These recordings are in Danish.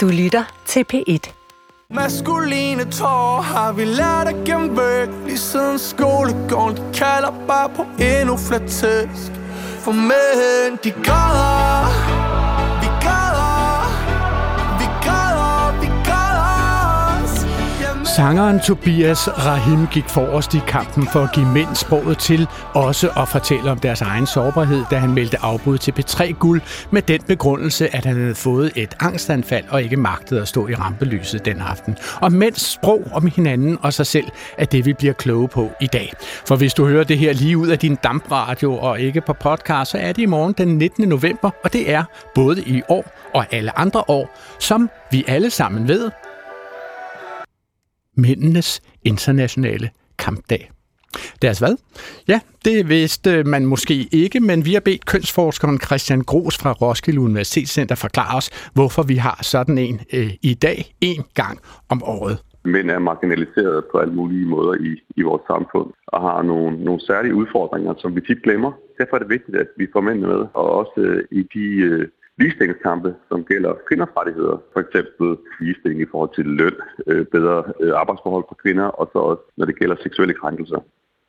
Du lytter til P1. Maskuline tårer har vi lært at gemme væk Lige siden skolegården De kalder bare på endnu flere tæsk For mænd de græder Sangeren Tobias Rahim gik forrest i kampen for at give mænd sproget til også at fortælle om deres egen sårbarhed, da han meldte afbud til P3 Guld med den begrundelse, at han havde fået et angstanfald og ikke magtede at stå i rampelyset den aften. Og mænds sprog om hinanden og sig selv er det, vi bliver kloge på i dag. For hvis du hører det her lige ud af din dampradio og ikke på podcast, så er det i morgen den 19. november, og det er både i år og alle andre år, som vi alle sammen ved, mændenes internationale kampdag. Deres hvad? Ja, det vidste man måske ikke, men vi har bedt kønsforskeren Christian Gros fra Roskilde Universitetscenter forklare os, hvorfor vi har sådan en øh, i dag en gang om året. mænd er marginaliseret på alle mulige måder i, i vores samfund og har nogle, nogle særlige udfordringer, som vi tit glemmer. Derfor er det vigtigt, at vi får mændene med, og også øh, i de øh, ligestillingskampe, som gælder kvinders rettigheder. For eksempel ligestilling i forhold til løn, øh, bedre øh, arbejdsforhold for kvinder, og så også når det gælder seksuelle krænkelser.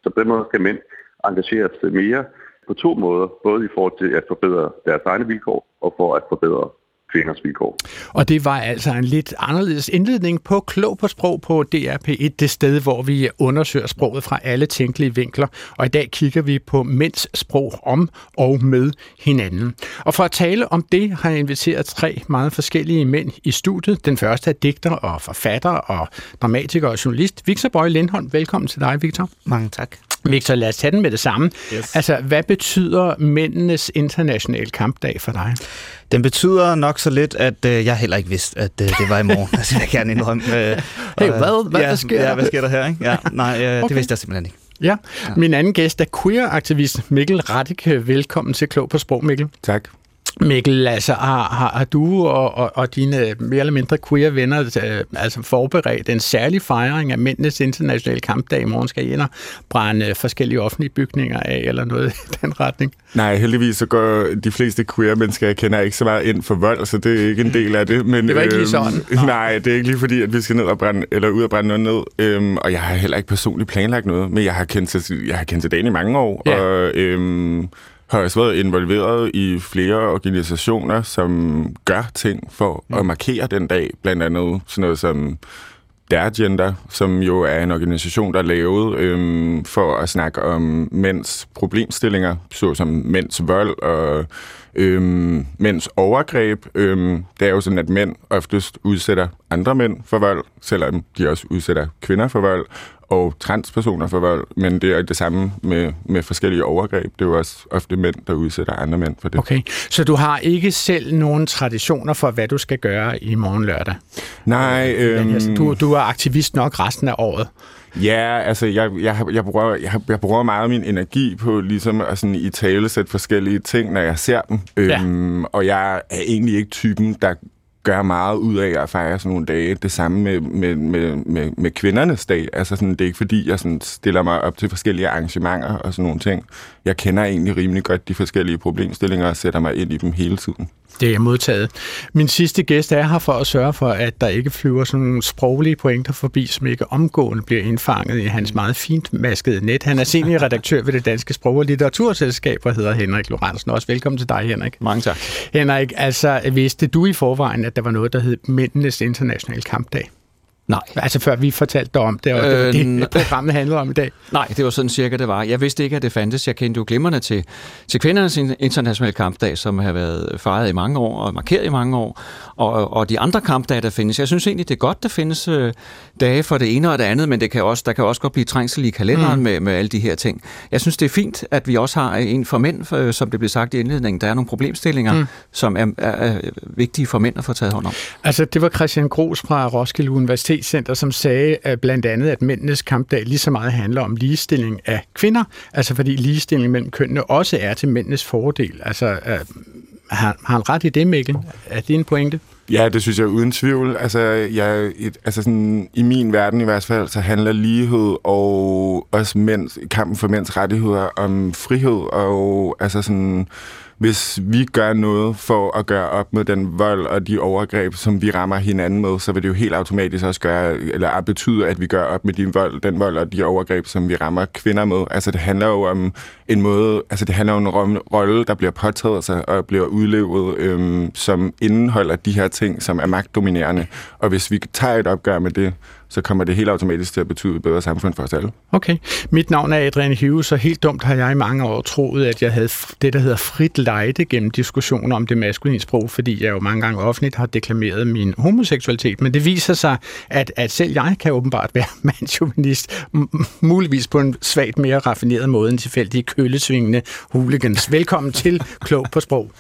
Så på den måde skal mænd engageres mere på to måder, både i forhold til at forbedre deres egne vilkår og for at forbedre kvinders vilkår. Og det var altså en lidt anderledes indledning på Klog på Sprog på DRP1, det sted, hvor vi undersøger sproget fra alle tænkelige vinkler. Og i dag kigger vi på mænds sprog om og med hinanden. Og for at tale om det, har jeg inviteret tre meget forskellige mænd i studiet. Den første er digter og forfatter og dramatiker og journalist. Victor Bøje Lindholm, velkommen til dig, Victor. Mange tak. Victor, lad os tage den med det samme. Yes. Altså, hvad betyder mændenes internationale kampdag for dig? Den betyder nok så lidt, at øh, jeg heller ikke vidste, at øh, det var i morgen. altså, jeg gerne indrømme. Øh, Hey, og, hvad? Hvad- ja, hvad sker der? Ja, hvad sker der her? Ikke? Ja, nej, øh, okay. Det vidste jeg simpelthen ikke. Ja. ja. Min anden gæst er queer-aktivist Mikkel Radike. Velkommen til Klog på Sprog, Mikkel. Tak. Mikkel, altså har, har, har du og, og, og dine mere eller mindre queer venner øh, altså forberedt en særlig fejring af mændenes internationale kampdag i morgen? Skal I ind og brænde forskellige offentlige bygninger af, eller noget i den retning? Nej, heldigvis så går de fleste queer mennesker, jeg kender, ikke så meget ind for vold, så det er ikke en del af det. Men, Det var ikke lige sådan. Øhm, nej, det er ikke lige fordi, at vi skal ned og brænde, eller ud og brænde noget ned. Øhm, og jeg har heller ikke personligt planlagt noget, men jeg har kendt til, jeg har kendt til dagen i mange år, Ja. og øhm, har også været involveret i flere organisationer, som gør ting for Mm. at markere den dag. Blandt andet sådan noget som Der Gender, som jo er en organisation, der er lavet øhm, for at snakke om mænds problemstillinger, såsom mænds vold og øhm, mænds overgreb. Øhm, det er jo sådan, at mænd oftest udsætter andre mænd for vold, selvom de også udsætter kvinder for vold, og transpersoner for vold, men det er det samme med, med forskellige overgreb. Det er jo også ofte mænd, der udsætter andre mænd for det. Okay, så du har ikke selv nogen traditioner for, hvad du skal gøre i morgen lørdag? Nej, øhm, Øhm... Du, du er aktivist nok resten af året. Ja, altså jeg, jeg, jeg, bruger, jeg, jeg bruger meget af min energi på ligesom at sådan i tale sætte forskellige ting, når jeg ser dem. Ja. Øhm, og jeg er egentlig ikke typen, der gør meget ud af at fejre sådan nogle dage. Det samme med, med, med, med, med kvindernes dag. Altså sådan, det er ikke fordi, jeg sådan stiller mig op til forskellige arrangementer og sådan nogle ting. Jeg kender egentlig rimelig godt de forskellige problemstillinger og sætter mig ind i dem hele tiden. Det er modtaget. Min sidste gæst er her for at sørge for, at der ikke flyver sådan nogle sproglige pointer forbi, som ikke omgående bliver indfanget i hans meget fint maskede net. Han er seniorredaktør ved det Danske Sprog- og Litteraturselskab og hedder Henrik Lorentzen. Også velkommen til dig, Henrik. Mange tak. Henrik, altså vidste du i forvejen, at der var noget, der hed Mændenes Internationale Kampdag? Nej. Altså før vi fortalte dig om det, og det, Øh, det programmet handlede om i dag. Nej, det var sådan cirka, det var. Jeg vidste ikke, at det fandtes. Jeg kendte jo glimrende til, til kvindernes in- internationale kampdag, som har været fejret i mange år og markeret i mange år, og, og de andre kampdage, der findes. Jeg synes egentlig, det er godt, der findes øh, dage for det ene og det andet, men det kan også, der kan også godt blive trængsel i kalenderen mm. med, med alle de her ting. Jeg synes, det er fint, at vi også har en for mænd, øh, som det blev sagt i indledningen. Der er nogle problemstillinger, mm. som er, er, er vigtige for mænd at få taget hånd om. Altså, det var Christian Gros fra Roskilde Center, som sagde at blandt andet, at mændenes kampdag lige så meget handler om ligestilling af kvinder, altså fordi ligestilling mellem kønnene også er til mændenes fordel. Altså, øh, har, har han ret i det, Mikkel? Er det en pointe? Ja, det synes jeg uden tvivl. Altså, jeg, et, altså sådan, i min verden i hvert fald, så handler lighed og også mænds, kampen for mænds rettigheder om frihed og altså sådan, hvis vi gør noget for at gøre op med den vold og de overgreb, som vi rammer hinanden med, så vil det jo helt automatisk også gøre, eller betyde, at vi gør op med de vold, den vold og de overgreb, som vi rammer kvinder med. Altså det handler jo om en måde, altså det handler om en rolle, der bliver påtaget sig og bliver udlevet, øhm, som indeholder de her ting, som er magtdominerende. Og hvis vi tager et opgør med det, så kommer det helt automatisk til at betyde et bedre samfund for os alle. Okay. Mit navn er Adrian Hughes, og helt dumt har jeg i mange år troet, at jeg havde det, der hedder frit lejde gennem diskussioner om det maskuline sprog, fordi jeg jo mange gange offentligt har deklameret min homoseksualitet. Men det viser sig, at, at selv jeg kan åbenbart være mandsjuvenist, muligvis på en svagt mere raffineret måde end tilfældige køllesvingende hooligans. Velkommen til Klog på Sprog.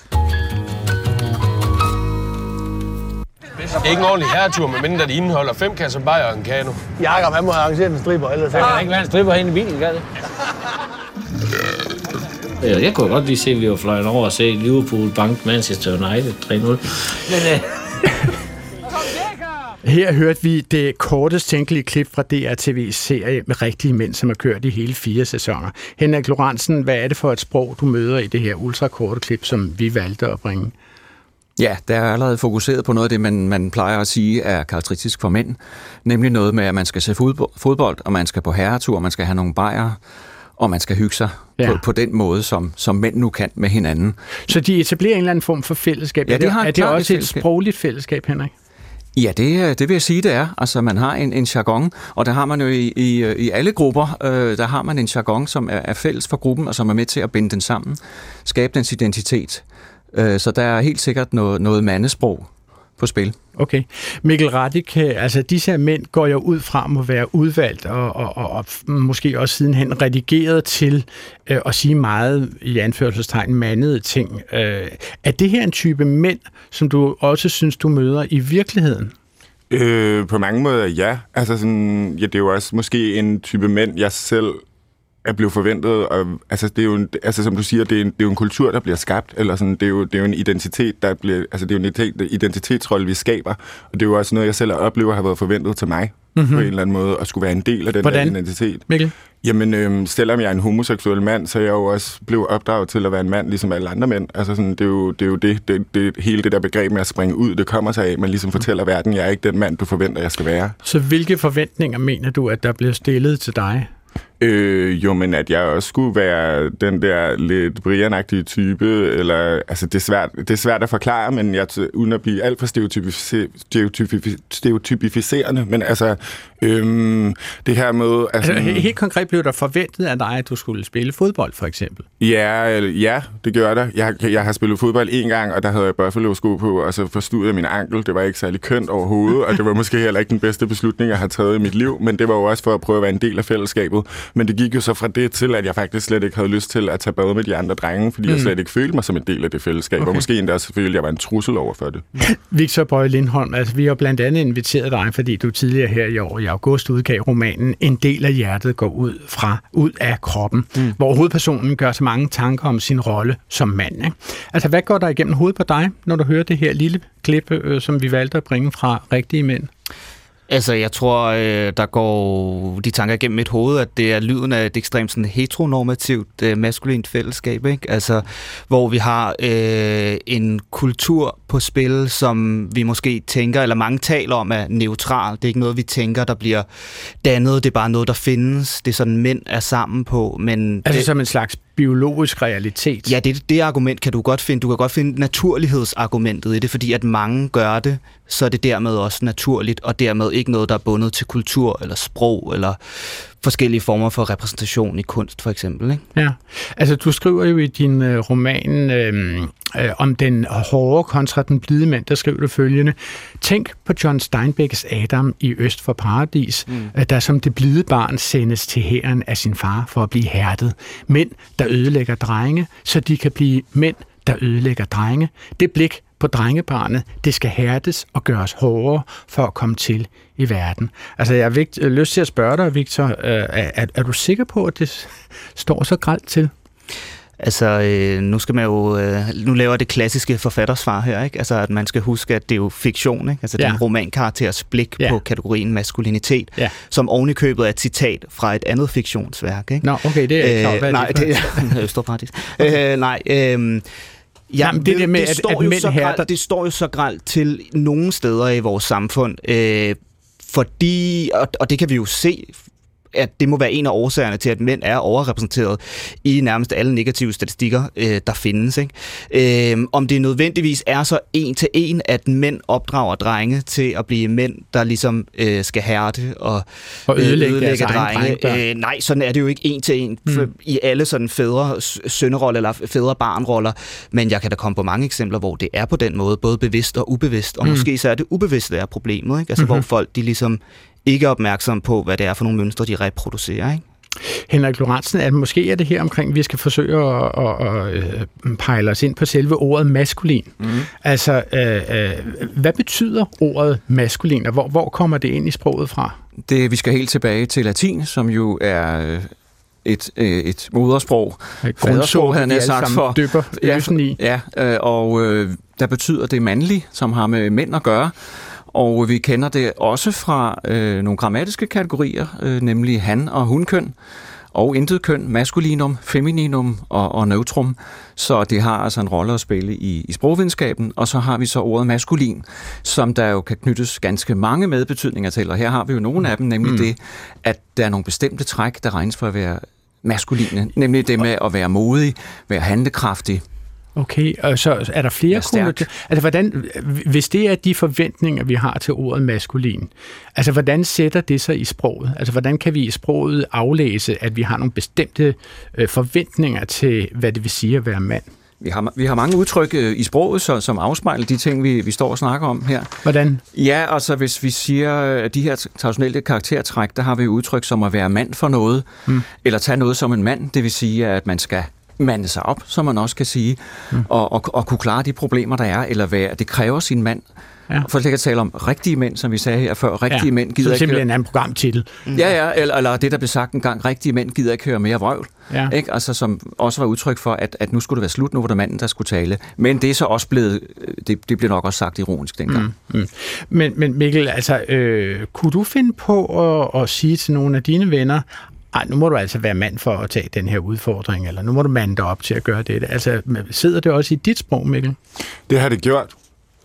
Ikke en ordentlig herretur, med mindre det indeholder fem kasser bajer og en kano. Jakob, han må have arrangeret en striber, ellers kan der ikke være en striber hen i bilen, kan det? Ja, jeg kunne godt lige se, at vi var fløjet over og se Liverpool bank Manchester United 3-0. Men øh, her hørte vi det kortest tænkelige klip fra DRTV's serie med rigtige mænd, som har kørt i hele fire sæsoner. Henrik Lorentzen, hvad er det for et sprog, du møder i det her ultrakorte klip, som vi valgte at bringe? Ja, der er allerede fokuseret på noget af det, man, man plejer at sige er karakteristisk for mænd. Nemlig noget med, at man skal se fodbold, og man skal på herretur, og man skal have nogle bajere, og man skal hygge sig ja. på, på den måde, som, som mænd nu kan med hinanden. Så de etablerer en eller anden form for fællesskab? Ja, det har er det også et, et sprogligt fællesskab, Henrik? Ja, det, det vil jeg sige, det er. Altså, man har en, en jargon, og der har man jo i, i, i alle grupper, øh, der har man en jargon, som er, er fælles for gruppen, og som er med til at binde den sammen, skabe dens identitet. Øh, så der er helt sikkert noget, noget mandesprog på spil. Okay. Mikkel Radik, altså disse her mænd går jo ud fra at være udvalgt og, og, og, og måske også sidenhen redigeret til øh, at sige meget i anførselstegn mandede ting. Øh, er det her en type mænd, som du også synes, du møder i virkeligheden? Øh, på mange måder ja. Altså sådan, ja, det er jo også måske en type mænd, jeg selv er blevet forventet. Og, altså, det er jo en, altså, som du siger, det er, en, det er jo en kultur, der bliver skabt, eller sådan, det, er jo, det er jo en identitet, der bliver, altså, det er jo en identitetsrolle, vi skaber, og det er jo også noget, jeg selv oplever har været forventet til mig, mm-hmm. på en eller anden måde, at skulle være en del af den Hvordan? der identitet. Mikkel? Jamen, øhm, selvom jeg er en homoseksuel mand, så er jeg jo også blevet opdraget til at være en mand, ligesom alle andre mænd. Altså, sådan, det, er jo, det er jo det, det, det, hele det der begreb med at springe ud, det kommer sig af, man ligesom fortæller verden, jeg er ikke den mand, du forventer, jeg skal være. Så hvilke forventninger mener du, at der bliver stillet til dig? Øh, jo, men at jeg også skulle være den der lidt brian type, eller, altså det er, svært, det er svært at forklare, men jeg, uden at blive alt for stereotypificerende, men altså, øhm, det her med... Altså, altså, helt konkret blev der forventet af dig, at du skulle spille fodbold, for eksempel? Ja, ja det gør der. Jeg, jeg har spillet fodbold en gang, og der havde jeg Buffalo-sko på, og så forstod jeg min ankel. Det var ikke særlig kønt overhovedet, og det var måske heller ikke den bedste beslutning, jeg har taget i mit liv, men det var jo også for at prøve at være en del af fællesskabet. Men det gik jo så fra det til, at jeg faktisk slet ikke havde lyst til at tage bad med de andre drenge, fordi mm. jeg slet ikke følte mig som en del af det fællesskab, okay. og måske endda også følte, at jeg var en trussel over for det. Victor Bøje Lindholm, altså vi har blandt andet inviteret dig, fordi du tidligere her i år i august udgav romanen En del af hjertet går ud fra ud af kroppen, mm. hvor hovedpersonen gør så mange tanker om sin rolle som mand. Ikke? Altså hvad går der igennem hovedet på dig, når du hører det her lille klip, øh, som vi valgte at bringe fra rigtige mænd? Altså, jeg tror, øh, der går de tanker igennem mit hoved, at det er lyden af et ekstremt sådan, heteronormativt øh, maskulint fællesskab, ikke? Altså, hvor vi har øh, en kultur på spil, som vi måske tænker, eller mange taler om, er neutral. Det er ikke noget, vi tænker, der bliver dannet. Det er bare noget, der findes. Det er sådan, mænd er sammen på. Men altså det, som en slags biologisk realitet. Ja, det, det argument kan du godt finde. Du kan godt finde naturlighedsargumentet i det, fordi at mange gør det, så er det dermed også naturligt, og dermed ikke noget, der er bundet til kultur eller sprog eller forskellige former for repræsentation i kunst, for eksempel. Ikke? Ja, altså du skriver jo i din øh, roman øh, øh, om den hårde kontra den blide mand, der skriver du følgende. Tænk på John Steinbecks Adam i Øst for Paradis, mm. Øh, der som det blide barn sendes til hæren af sin far for at blive hærdet. Mænd, der ødelægger drenge, så de kan blive mænd, der ødelægger drenge. Det blik på drengebarnet, det skal hærdes og gøres hårdere for at komme til i verden. Altså, jeg har øh, lyst til at spørge dig, Victor, øh, er, er, du sikker på, at det står så gralt til? Altså, øh, nu skal man jo, øh, nu laver det klassiske forfattersvar her, ikke? Altså, at man skal huske, at det er jo fiktion, ikke? Altså, ja. det er en romankarakters blik ja. på kategorien maskulinitet, ja. som ovenikøbet er et citat fra et andet fiktionsværk, ikke? Nå, okay, det er ikke øh, Nej, det er Østerpartis. okay. øh, nej, øh, Ja, Jamen, det der med, det, at- står at jo mænd så grelt, det står jo så grelt til nogle steder i vores samfund, øh, fordi, og, og det kan vi jo se, at det må være en af årsagerne til, at mænd er overrepræsenteret i nærmest alle negative statistikker, øh, der findes. Ikke? Øh, om det nødvendigvis er så en til en, at mænd opdrager drenge til at blive mænd, der ligesom øh, skal hærde og, Og øh, ødelægge deres drenge. Øh, nej, sådan er det jo ikke en til en mm. i alle sådan fædre sønderoller eller fædre barnroller, men jeg kan da komme på mange eksempler, hvor det er på den måde, både bevidst og ubevidst, og mm. måske så er det ubevidst, der er problemet, ikke? Altså, mm-hmm. hvor folk de ligesom ikke er opmærksomme på, hvad det er for nogle mønstre, de reproducerer. Ikke? Henrik Lorentzen, at måske er det her omkring, vi skal forsøge at, at, at, at pejle os ind på selve ordet maskulin. Mm. Altså, øh, øh, hvad betyder ordet maskulin, og hvor, hvor kommer det ind i sproget fra? Det, vi skal helt tilbage til latin, som jo er øh, et, øh, et modersprog. Et Fadersprog, havde alle sagt, for. dypper Ja, i. Ja, øh, og øh, der betyder det mandlig, som har med mænd at gøre. Og vi kender det også fra øh, nogle grammatiske kategorier, øh, nemlig han- og hunkøn, og intet køn, maskulinum, femininum og, og neutrum. Så det har altså en rolle at spille i, i sprogvidenskaben. Og så har vi så ordet maskulin, som der jo kan knyttes ganske mange medbetydninger til. Og her har vi jo nogle af dem, nemlig mm. det, at der er nogle bestemte træk, der regnes for at være maskuline. Nemlig det med at være modig, være handlekraftig, Okay, og så er der flere kunne, Altså, hvordan, hvis det er de forventninger, vi har til ordet maskulin, altså, hvordan sætter det sig i sproget? Altså, hvordan kan vi i sproget aflæse, at vi har nogle bestemte øh, forventninger til, hvad det vil sige at være mand? Vi har, vi har mange udtryk øh, i sproget, så, som afspejler de ting, vi, vi står og snakker om her. Hvordan? Ja, altså hvis vi siger, at de her traditionelle karaktertræk, der har vi udtryk som at være mand for noget, mm. eller tage noget som en mand, det vil sige, at man skal mande sig op, som man også kan sige, mm. og, og, og kunne klare de problemer, der er, eller være, det kræver sin mand. Ja. For slet at tale om rigtige mænd, som vi sagde her før. Rigtige ja, mænd gider så ikke... simpelthen en anden programtitel. Ja, ja, eller, eller det, der blev sagt en gang, rigtige mænd gider ikke høre mere vrøvl. Ja. Ikke? Altså, som også var udtryk for, at, at nu skulle det være slut, nu var det manden, der skulle tale. Men det er så også blevet, det, det blev nok også sagt ironisk dengang. Mm. Mm. Men, men Mikkel, altså, øh, kunne du finde på at, at sige til nogle af dine venner, ej, nu må du altså være mand for at tage den her udfordring, eller nu må du mande dig op til at gøre det. Altså, sidder det også i dit sprog, Mikkel? Det har det gjort.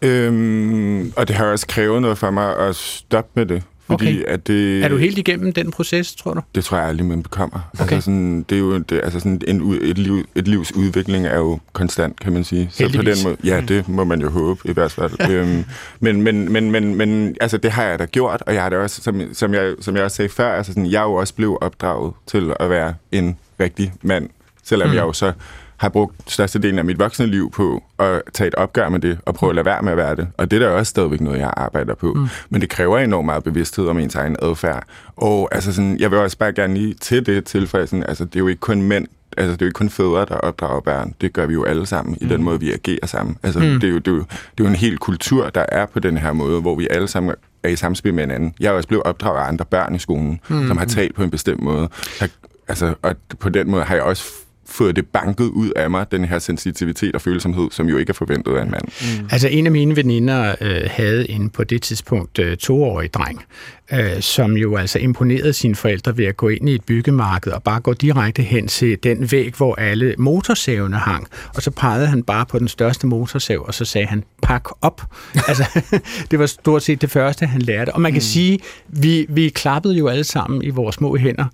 Øhm, og det har også krævet noget for mig at stoppe med det. Fordi Okay. at det, Er du helt igennem den proces, tror du? Det tror jeg aldrig, man bekommer. Okay. Altså sådan, det er jo det, altså sådan en, et, liv, et livs udvikling er jo konstant, kan man sige. Så på Heldigvis. den måde, ja, det må man jo håbe i hvert fald. øhm, men, men, men, men, men altså, det har jeg da gjort, og jeg har da også, som, som, jeg, som jeg også sagde før, altså sådan, jeg er jo også blevet opdraget til at være en rigtig mand, selvom mm. jeg jo så har brugt størstedelen af mit voksne liv på at tage et opgør med det og prøve at lade være med at være det. Og det er da også stadigvæk noget, jeg arbejder på. Mm. Men det kræver enormt meget bevidsthed om ens egen adfærd. Og altså sådan, jeg vil også bare gerne lige til det tilføje, sådan, altså det er jo ikke kun mænd, altså det er jo ikke kun fædre, der opdrager børn. Det gør vi jo alle sammen i den måde, vi agerer sammen. Altså mm. det, er jo, det, er jo, det er jo en hel kultur, der er på den her måde, hvor vi alle sammen er i samspil med hinanden. Jeg er også blevet opdraget af andre børn i skolen, mm. som har talt på en bestemt måde. Jeg, altså, og på den måde har jeg også fået det banket ud af mig, den her sensitivitet og følsomhed, som jo ikke er forventet af en mand. Mm. Altså en af mine veninder øh, havde en på det tidspunkt øh, toårig dreng, øh, som jo altså imponerede sine forældre ved at gå ind i et byggemarked og bare gå direkte hen til den væg, hvor alle motorsavene hang. Og så pegede han bare på den største motorsav, og så sagde han, pak op. altså, det var stort set det første, han lærte. Og man kan mm. sige, vi, vi klappede jo alle sammen i vores små hænder,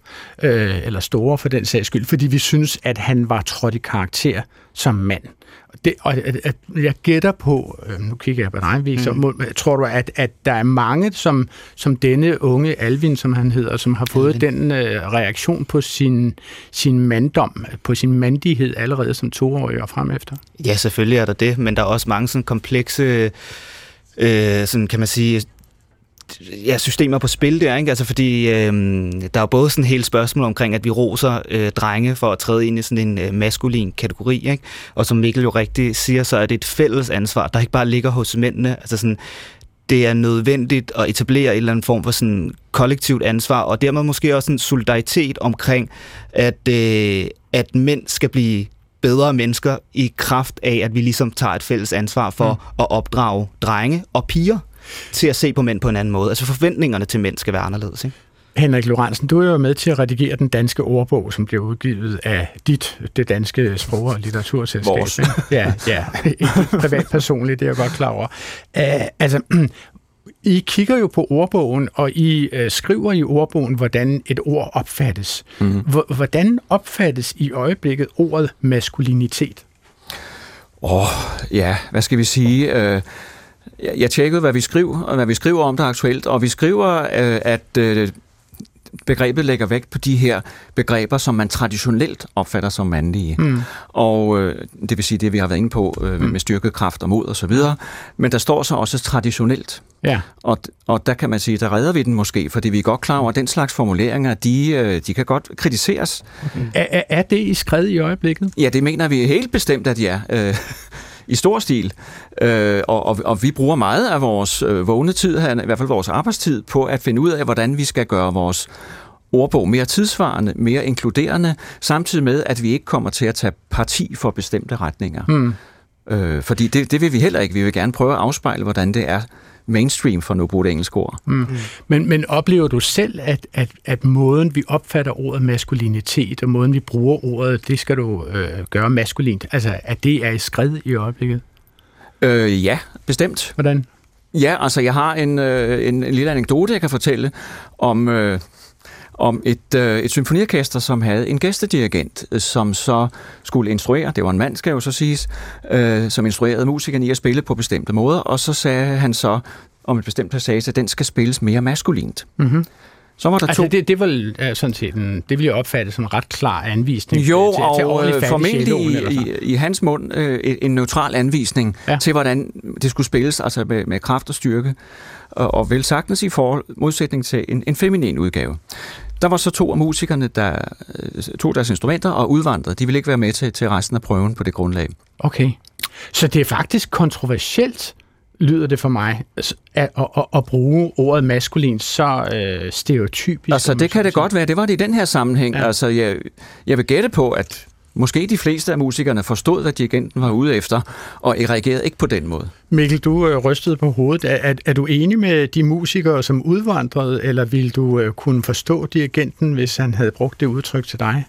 øh, eller store for den sags skyld, fordi vi synes, at han var trådt i karakter som mand. Det, og at, at jeg gætter på, øh, nu kigger jeg på dig, Vig, så må, tror du, at, at der er mange, som, som denne unge Alvin, som han hedder, som har fået den øh, reaktion på sin, sin manddom, på sin mandighed allerede som toårig og frem efter? Ja, selvfølgelig er der det, men der er også mange sådan komplekse, øh, sådan kan man sige, ja, systemer på spil der, ikke? Altså fordi øh, der er både sådan et helt spørgsmål omkring, at vi roser øh, drenge for at træde ind i sådan en øh, maskulin kategori, ikke? Og som Mikkel jo rigtigt siger, så er det et fælles ansvar, der ikke bare ligger hos mændene. Altså sådan, det er nødvendigt at etablere en eller anden form for sådan kollektivt ansvar, og dermed måske også en solidaritet omkring, at, øh, at mænd skal blive bedre mennesker i kraft af, at vi ligesom tager et fælles ansvar for mm. at opdrage drenge og piger til at se på mænd på en anden måde. Altså forventningerne til mænd skal være anderledes, ikke? Henrik Lorentzen, du er jo med til at redigere den danske ordbog, som bliver udgivet af dit, det danske sprog- og litteraturselskab. Vores. ikke? Ja, ja. Privat personligt, det er jeg godt klar over. Uh, altså, I kigger jo på ordbogen, og I uh, skriver i ordbogen, hvordan et ord opfattes. Mm. Hvordan opfattes i øjeblikket ordet maskulinitet? Åh, oh, ja, hvad skal vi sige? Øh, jeg- jeg tjekkede, hvad vi skriver, og hvad vi skriver om det aktuelt, og vi skriver, øh, at øh, begrebet lægger vægt på de her begreber, som man traditionelt opfatter som mandlige. Mm. Og øh, det vil sige det, vi har været inde på øh, med styrkekraft og mod og så videre. Men der står så også traditionelt. Ja. Og, og der kan man sige, der redder vi den måske, fordi vi er godt klar over, at den slags formuleringer, de, øh, de kan godt kritiseres. Er, er- er det i skred i øjeblikket? Ja, det mener vi helt bestemt, at de er. I stor stil. Øh, og, og, og vi bruger meget af vores øh, vågne tid, her, i hvert fald vores arbejdstid, på at finde ud af, hvordan vi skal gøre vores ordbog mere tidsvarende, mere inkluderende, samtidig med, at vi ikke kommer til at tage parti for bestemte retninger. Hmm. Øh, fordi det, det vil vi heller ikke. Vi vil gerne prøve at afspejle, hvordan det er mainstream, for nu at bruge det engelske ord. Mm. Men, men oplever du selv, at, at, at måden, vi opfatter ordet maskulinitet, og måden, vi bruger ordet, det skal du øh, gøre maskulint, altså at det er i skred i øjeblikket? Øh, ja, bestemt. Hvordan? Ja, altså jeg har en, øh, en, en lille anekdote, jeg kan fortælle om, øh, om et, øh, et symfoniorkester, som havde en gæstedirigent, øh, som så skulle instruere, det var en mand, skal jo så siges, øh, som instruerede musikerne i at spille på bestemte måder, og så sagde han så om et bestemt passage, at den skal spilles mere maskulint. Mm-hmm. Så var der Altså to... det, det, var sådan set en, det vil jeg opfatte som en ret klar anvisning Jo, til, til og ordentlig øh, formentlig i, i, i hans mund øh, en neutral anvisning ja. til, hvordan det skulle spilles, altså med, med kraft og styrke, og, og vel sagtens i forhold, modsætning til en, en feminin udgave. Der var så to af musikerne, der øh, tog deres instrumenter og udvandrede. De ville ikke være med til, til resten af prøven på det grundlag. Okay. Så det er faktisk kontroversielt, lyder det for mig, at, at, at, at bruge ordet maskulin så øh, stereotypisk. Altså, det kan det godt være. Det var det i den her sammenhæng. Ja. Altså, jeg, jeg vil gætte på, at måske de fleste af musikerne forstod, hvad dirigenten var ude efter, og reagerede ikke på den måde. Mikkel, du øh, rystede på hovedet. Er, er, er du enig med de musikere, som udvandrede, eller ville du øh, kunne forstå dirigenten, hvis han havde brugt det udtryk til dig?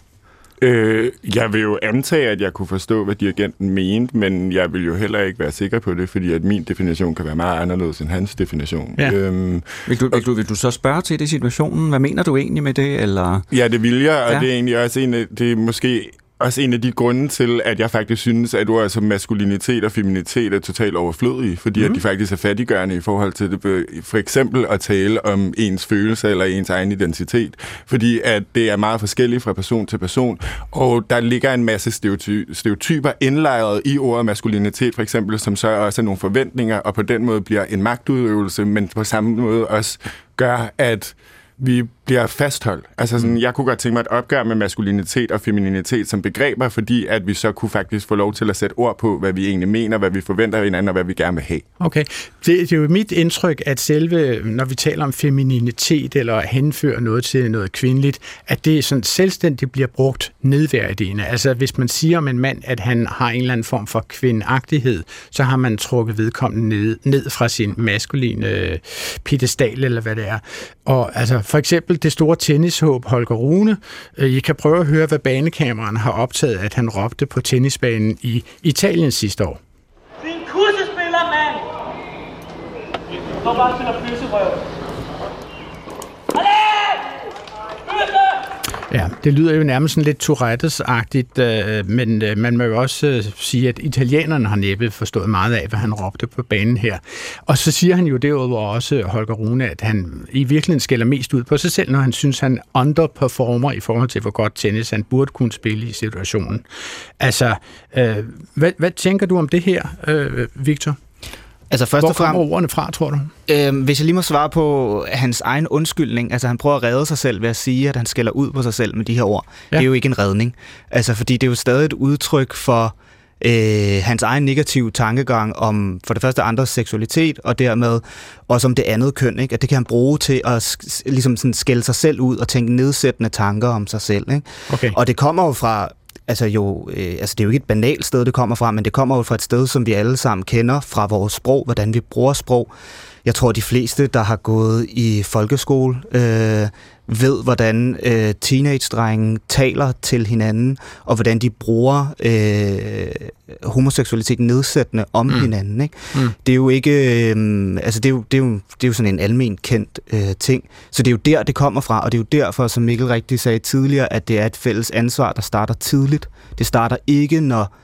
Øh, jeg vil jo antage, at jeg kunne forstå, hvad dirigenten mente, men jeg vil jo heller ikke være sikker på det, fordi at min definition kan være meget anderledes end hans definition. Ja. Øhm, Vil du, vil, du, vil du så spørge til det i situationen? Hvad mener du egentlig med det? Eller? Ja, det vil jeg, og ja. Ja. det er egentlig også en af, det er måske også en af de grunde til, at jeg faktisk synes, at ord som maskulinitet og feminitet er totalt overflødige, fordi mm. at de faktisk er fattiggørende i forhold til det, for eksempel at tale om ens følelser eller ens egen identitet, fordi at det er meget forskelligt fra person til person, og der ligger en masse stereoty- stereotyper indlejret i ordet maskulinitet, for eksempel, som så også er nogle forventninger, og på den måde bliver en magtudøvelse, men på samme måde også gør, at vi bliver fastholdt. Altså sådan, jeg kunne godt tænke mig et opgør med maskulinitet og femininitet som begreber, fordi at vi så kunne faktisk få lov til at sætte ord på, hvad vi egentlig mener, hvad vi forventer af hinanden, og hvad vi gerne vil have. Okay. Det, det er jo mit indtryk, at selve, når vi taler om femininitet eller henfører noget til noget kvindeligt, at det sådan selvstændigt bliver brugt nedværdigende. Altså hvis man siger om en mand, at han har en eller anden form for kvindagtighed, så har man trukket vedkommende ned, ned fra sin maskuline øh, pedestal, eller hvad det er. Og altså for eksempel det store tennishåb Holger Rune. Øh, I kan prøve at høre, hvad banekameraerne har optaget, at han råbte på tennisbanen i Italien sidste år. Din kursespiller, mand! Hvor bare spiller pølserøv. Ja, det lyder jo nærmest sådan lidt Tourettes-agtigt, øh, men øh, man må jo også øh, sige, at italienerne har næppe forstået meget af, hvad han råbte på banen her. Og så siger han jo derudover også, Holger Rune, at han i virkeligheden skælder mest ud på sig selv, når han synes, han underperformer i forhold til, hvor godt tennis han burde kunne spille i situationen. Altså, øh, hvad, hvad tænker du om det her, øh, Victor? Altså først Hvor og fremmest, kommer ordene fra, tror du? Øhm, hvis jeg lige må svare på hans egen undskyldning, altså han prøver at redde sig selv ved at sige, at han skælder ud på sig selv med de her ord. Ja. Det er jo ikke en redning. Altså fordi det er jo stadig et udtryk for øh, hans egen negative tankegang om for det første andres seksualitet, og dermed også om det andet køn, ikke? at det kan han bruge til at ligesom sådan skælde sig selv ud og tænke nedsættende tanker om sig selv. Ikke? Okay. Og det kommer jo fra altså jo, øh, altså det er jo ikke et banalt sted, det kommer fra, men det kommer jo fra et sted, som vi alle sammen kender fra vores sprog, hvordan vi bruger sprog. Jeg tror, de fleste, der har gået i folkeskole, øh, ved, hvordan øh, teenage-drenge taler til hinanden, og hvordan de bruger øh, homoseksualitet nedsættende om mm. hinanden. Ikke? Mm. Det er jo ikke, øh, altså det er jo, det, er jo, det er jo sådan en almen kendt øh, ting. Så det er jo der, det kommer fra, og det er jo derfor, som Mikkel rigtig sagde tidligere, at det er et fælles ansvar, der starter tidligt. Det starter ikke, når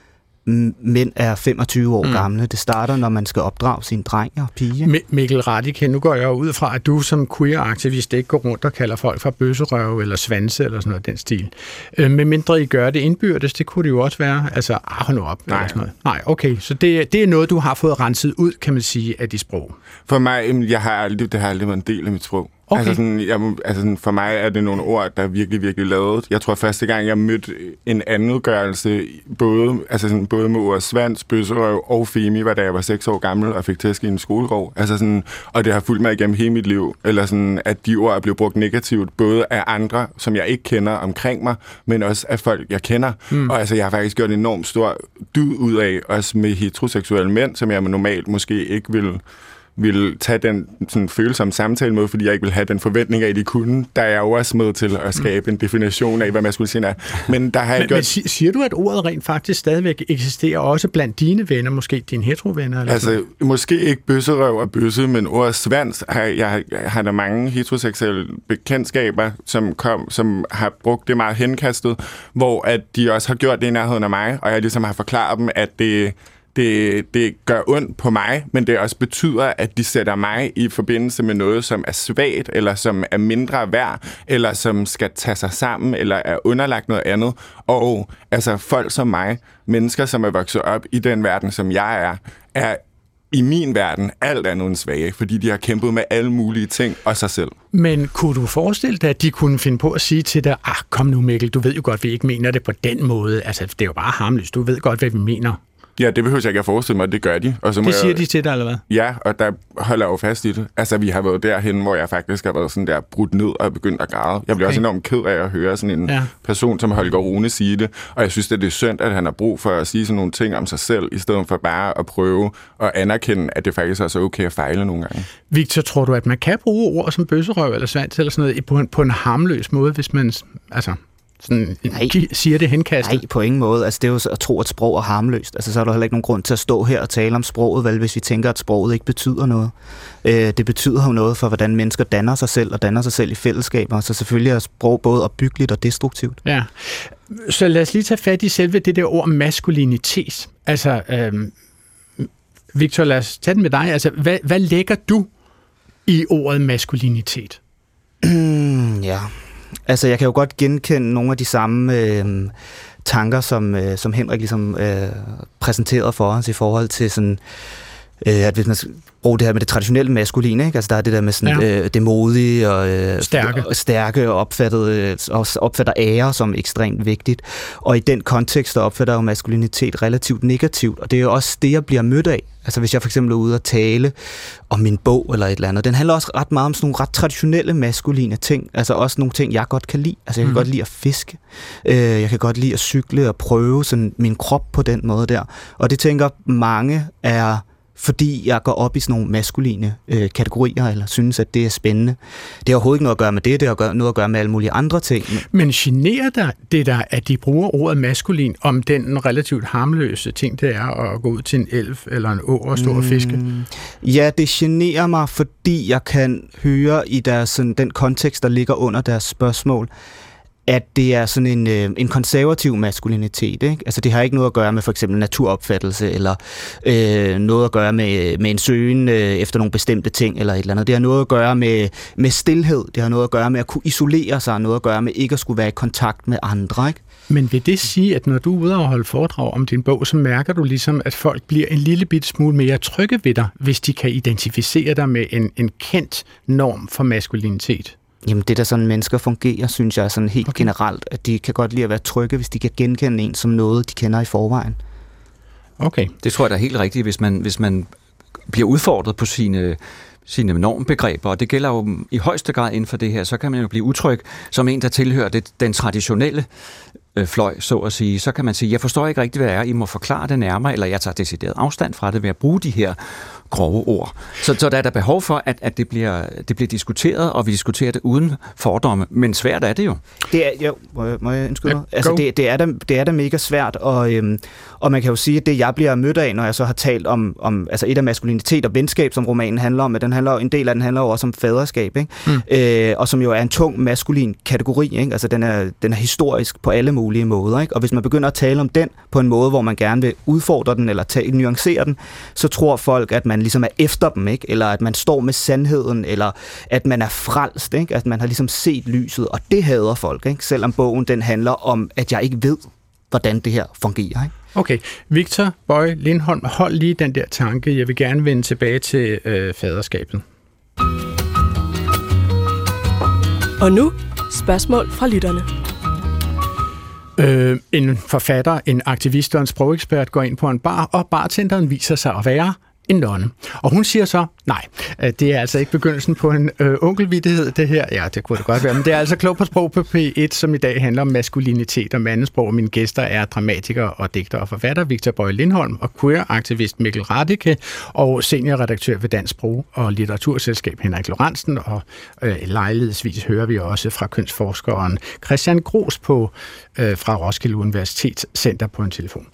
mænd er 25 år mm. gamle. Det starter, når man skal opdrage sin dreng og pige. M- Mikkel Radike, nu går jeg ud fra, at du som queer-aktivist ikke går rundt og kalder folk for bøsserøve eller svanse eller sådan noget den stil. Øh, med mindre I gør det indbyrdes, det kunne det jo også være. Altså, ah, nu op. Nej. Eller sådan noget. Nej, okay. Så det, det er noget, du har fået renset ud, kan man sige, af dit sprog. For mig, jeg har aldrig, det har aldrig været en del af mit sprog. Okay. Altså, sådan, jeg, altså sådan, for mig er det nogle ord, der er virkelig, virkelig lavet. Jeg tror, første gang, jeg mødte en anden gørelse, både, altså sådan, både med ordet svans, bøsserøv og femi, var da jeg var 6 år gammel og fik tæsk i en skolerov. Altså sådan, og det har fulgt mig igennem hele mit liv. Eller sådan, at de ord er blevet brugt negativt, både af andre, som jeg ikke kender omkring mig, men også af folk, jeg kender. Mm. Og altså, jeg har faktisk gjort en enormt stor dyd ud af, også med heteroseksuelle mænd, som jeg normalt måske ikke vil ville tage den sådan, følsomme samtale med, fordi jeg ikke vil have den forventning af, at de kunne. Der er jeg jo også med til at skabe en definition af, hvad man skulle sige er. Men der har jeg men, gjort... men siger du, at ordet rent faktisk stadigvæk eksisterer, også blandt dine venner, måske dine heterovenner? Eller altså, sådan? måske ikke bøsserøv og bøsse, men ordet svans, har, jeg, jeg har der mange heteroseksuelle bekendtskaber, som, kom, som har brugt det meget henkastet, hvor at de også har gjort det i nærheden af mig, og jeg ligesom har forklaret dem, at det det, det gør ondt på mig, men det også betyder, at de sætter mig i forbindelse med noget, som er svagt, eller som er mindre værd, eller som skal tage sig sammen, eller er underlagt noget andet. Og altså folk som mig, mennesker, som er vokset op i den verden, som jeg er, er i min verden alt andet end svage, fordi de har kæmpet med alle mulige ting og sig selv. Men kunne du forestille dig, at de kunne finde på at sige til dig, ah, kom nu Mikkel, du ved jo godt, vi ikke mener det på den måde. Altså, det er jo bare harmløst. Du ved godt, hvad vi mener. Ja, det behøver jeg ikke at forestille mig, det gør de. Og så må det siger jeg, de til dig, eller hvad? Ja, og der holder jeg jo fast i det. Altså, vi har været derhen, hvor jeg faktisk har været sådan der brudt ned og begyndt at græde. Jeg bliver okay. også enormt ked af at høre sådan en ja. person som Holger Rune sige det. Og jeg synes, at det er synd, at han har brug for at sige sådan nogle ting om sig selv, i stedet for bare at prøve at anerkende, at det faktisk også er okay at fejle nogle gange. Victor, tror du, at man kan bruge ord som bøsserøv eller svans eller sådan noget på en, på en harmløs måde, hvis man altså, sådan, nej. siger det henkastet? Nej, på ingen måde. Altså, det er jo at tro, at sprog er harmløst. Altså, så er der heller ikke nogen grund til at stå her og tale om sproget, vel, hvis vi tænker, at sproget ikke betyder noget. Øh, det betyder jo noget for, hvordan mennesker danner sig selv og danner sig selv i fællesskaber. Så selvfølgelig er sprog både opbyggeligt og destruktivt. Ja. Så lad os lige tage fat i selve det der ord maskulinitet. Altså, øhm, Victor, lad os tage den med dig. Altså, hvad, hvad lægger du i ordet maskulinitet? ja, Altså, jeg kan jo godt genkende nogle af de samme øh, tanker, som, øh, som Henrik ligesom øh, præsenterede for os i forhold til sådan, øh, at hvis man bruge det her med det traditionelle maskuline, ikke? Altså der er det der med sådan, ja. øh, det modige og øh, stærke, og, stærke og opfattet, øh, opfatter ære som ekstremt vigtigt. Og i den kontekst, der opfatter jo maskulinitet relativt negativt, og det er jo også det, jeg bliver mødt af. Altså hvis jeg for eksempel er ude og tale om min bog eller et eller andet, den handler også ret meget om sådan nogle ret traditionelle maskuline ting, altså også nogle ting, jeg godt kan lide. Altså jeg kan mm. godt lide at fiske, øh, jeg kan godt lide at cykle og prøve sådan min krop på den måde der. Og det tænker mange er fordi jeg går op i sådan nogle maskuline øh, kategorier, eller synes, at det er spændende. Det har overhovedet ikke noget at gøre med det, det har noget at gøre med alle mulige andre ting. Men generer dig det der, at de bruger ordet maskulin om den relativt harmløse ting, det er at gå ud til en elf eller en å og stå mm, og fiske? Mm, ja, det generer mig, fordi jeg kan høre i deres, sådan, den kontekst, der ligger under deres spørgsmål, at det er sådan en, øh, en konservativ maskulinitet. Ikke? Altså det har ikke noget at gøre med for eksempel naturopfattelse, eller øh, noget at gøre med, øh, med en søgen øh, efter nogle bestemte ting, eller et eller andet. Det har noget at gøre med, med stillhed, det har noget at gøre med at kunne isolere sig, noget at gøre med ikke at skulle være i kontakt med andre. Ikke? Men vil det sige, at når du er ude og holde foredrag om din bog, så mærker du ligesom, at folk bliver en lille bit smule mere trygge ved dig, hvis de kan identificere dig med en, en kendt norm for maskulinitet? Jamen det, der sådan mennesker fungerer, synes jeg er sådan helt okay. generelt, at de kan godt lide at være trygge, hvis de kan genkende en som noget, de kender i forvejen. Okay. Det tror jeg da er helt rigtigt, hvis man, hvis man bliver udfordret på sine sine normbegreber, og det gælder jo i højeste grad inden for det her, så kan man jo blive utryg som en, der tilhører det, den traditionelle øh, fløj, så at sige. Så kan man sige, jeg forstår ikke rigtigt, hvad det er, I må forklare det nærmere, eller jeg tager decideret afstand fra det ved at bruge de her grove ord. Så, så der er der behov for, at, at det, bliver, det bliver diskuteret, og vi diskuterer det uden fordomme. Men svært er det jo. Det er, jo, må jeg, må jeg undskylde Ja? Altså, det, det, er da, det er da mega svært, og, øhm, og man kan jo sige, at det, jeg bliver mødt af, når jeg så har talt om, om altså et af maskulinitet og venskab, som romanen handler om, at den handler, en del af den handler jo også om faderskab, ikke? Mm. Øh, og som jo er en tung maskulin kategori. Ikke? Altså, den er, den er historisk på alle mulige måder. Ikke? Og hvis man begynder at tale om den på en måde, hvor man gerne vil udfordre den, eller tage, nuancere den, så tror folk, at man ligesom er efter dem, ikke? eller at man står med sandheden, eller at man er frelst, ikke? at man har ligesom set lyset, og det hader folk, ikke? selvom bogen den handler om, at jeg ikke ved, hvordan det her fungerer. Ikke? Okay, Victor Bøje Lindholm, hold lige den der tanke. Jeg vil gerne vende tilbage til øh, faderskabet. Og nu spørgsmål fra lytterne. Øh, en forfatter, en aktivist og en sprogekspert går ind på en bar, og bartenderen viser sig at være en nonne. Og hun siger så, nej, øh, det er altså ikke begyndelsen på en øh, onkelvittighed, det her. Ja, det kunne det godt være, men det er altså klog på sprog på P1, som i dag handler om maskulinitet og mandesprog. Og mine gæster er dramatiker og digter og forfatter Victor Bøje Lindholm og queer-aktivist Mikkel Radike og seniorredaktør ved Dansk Sprog og Litteraturselskab Henrik Lorentzen. Og øh, lejlighedsvis hører vi også fra kønsforskeren Christian Gros på, øh, fra Roskilde Universitets Center på en telefon.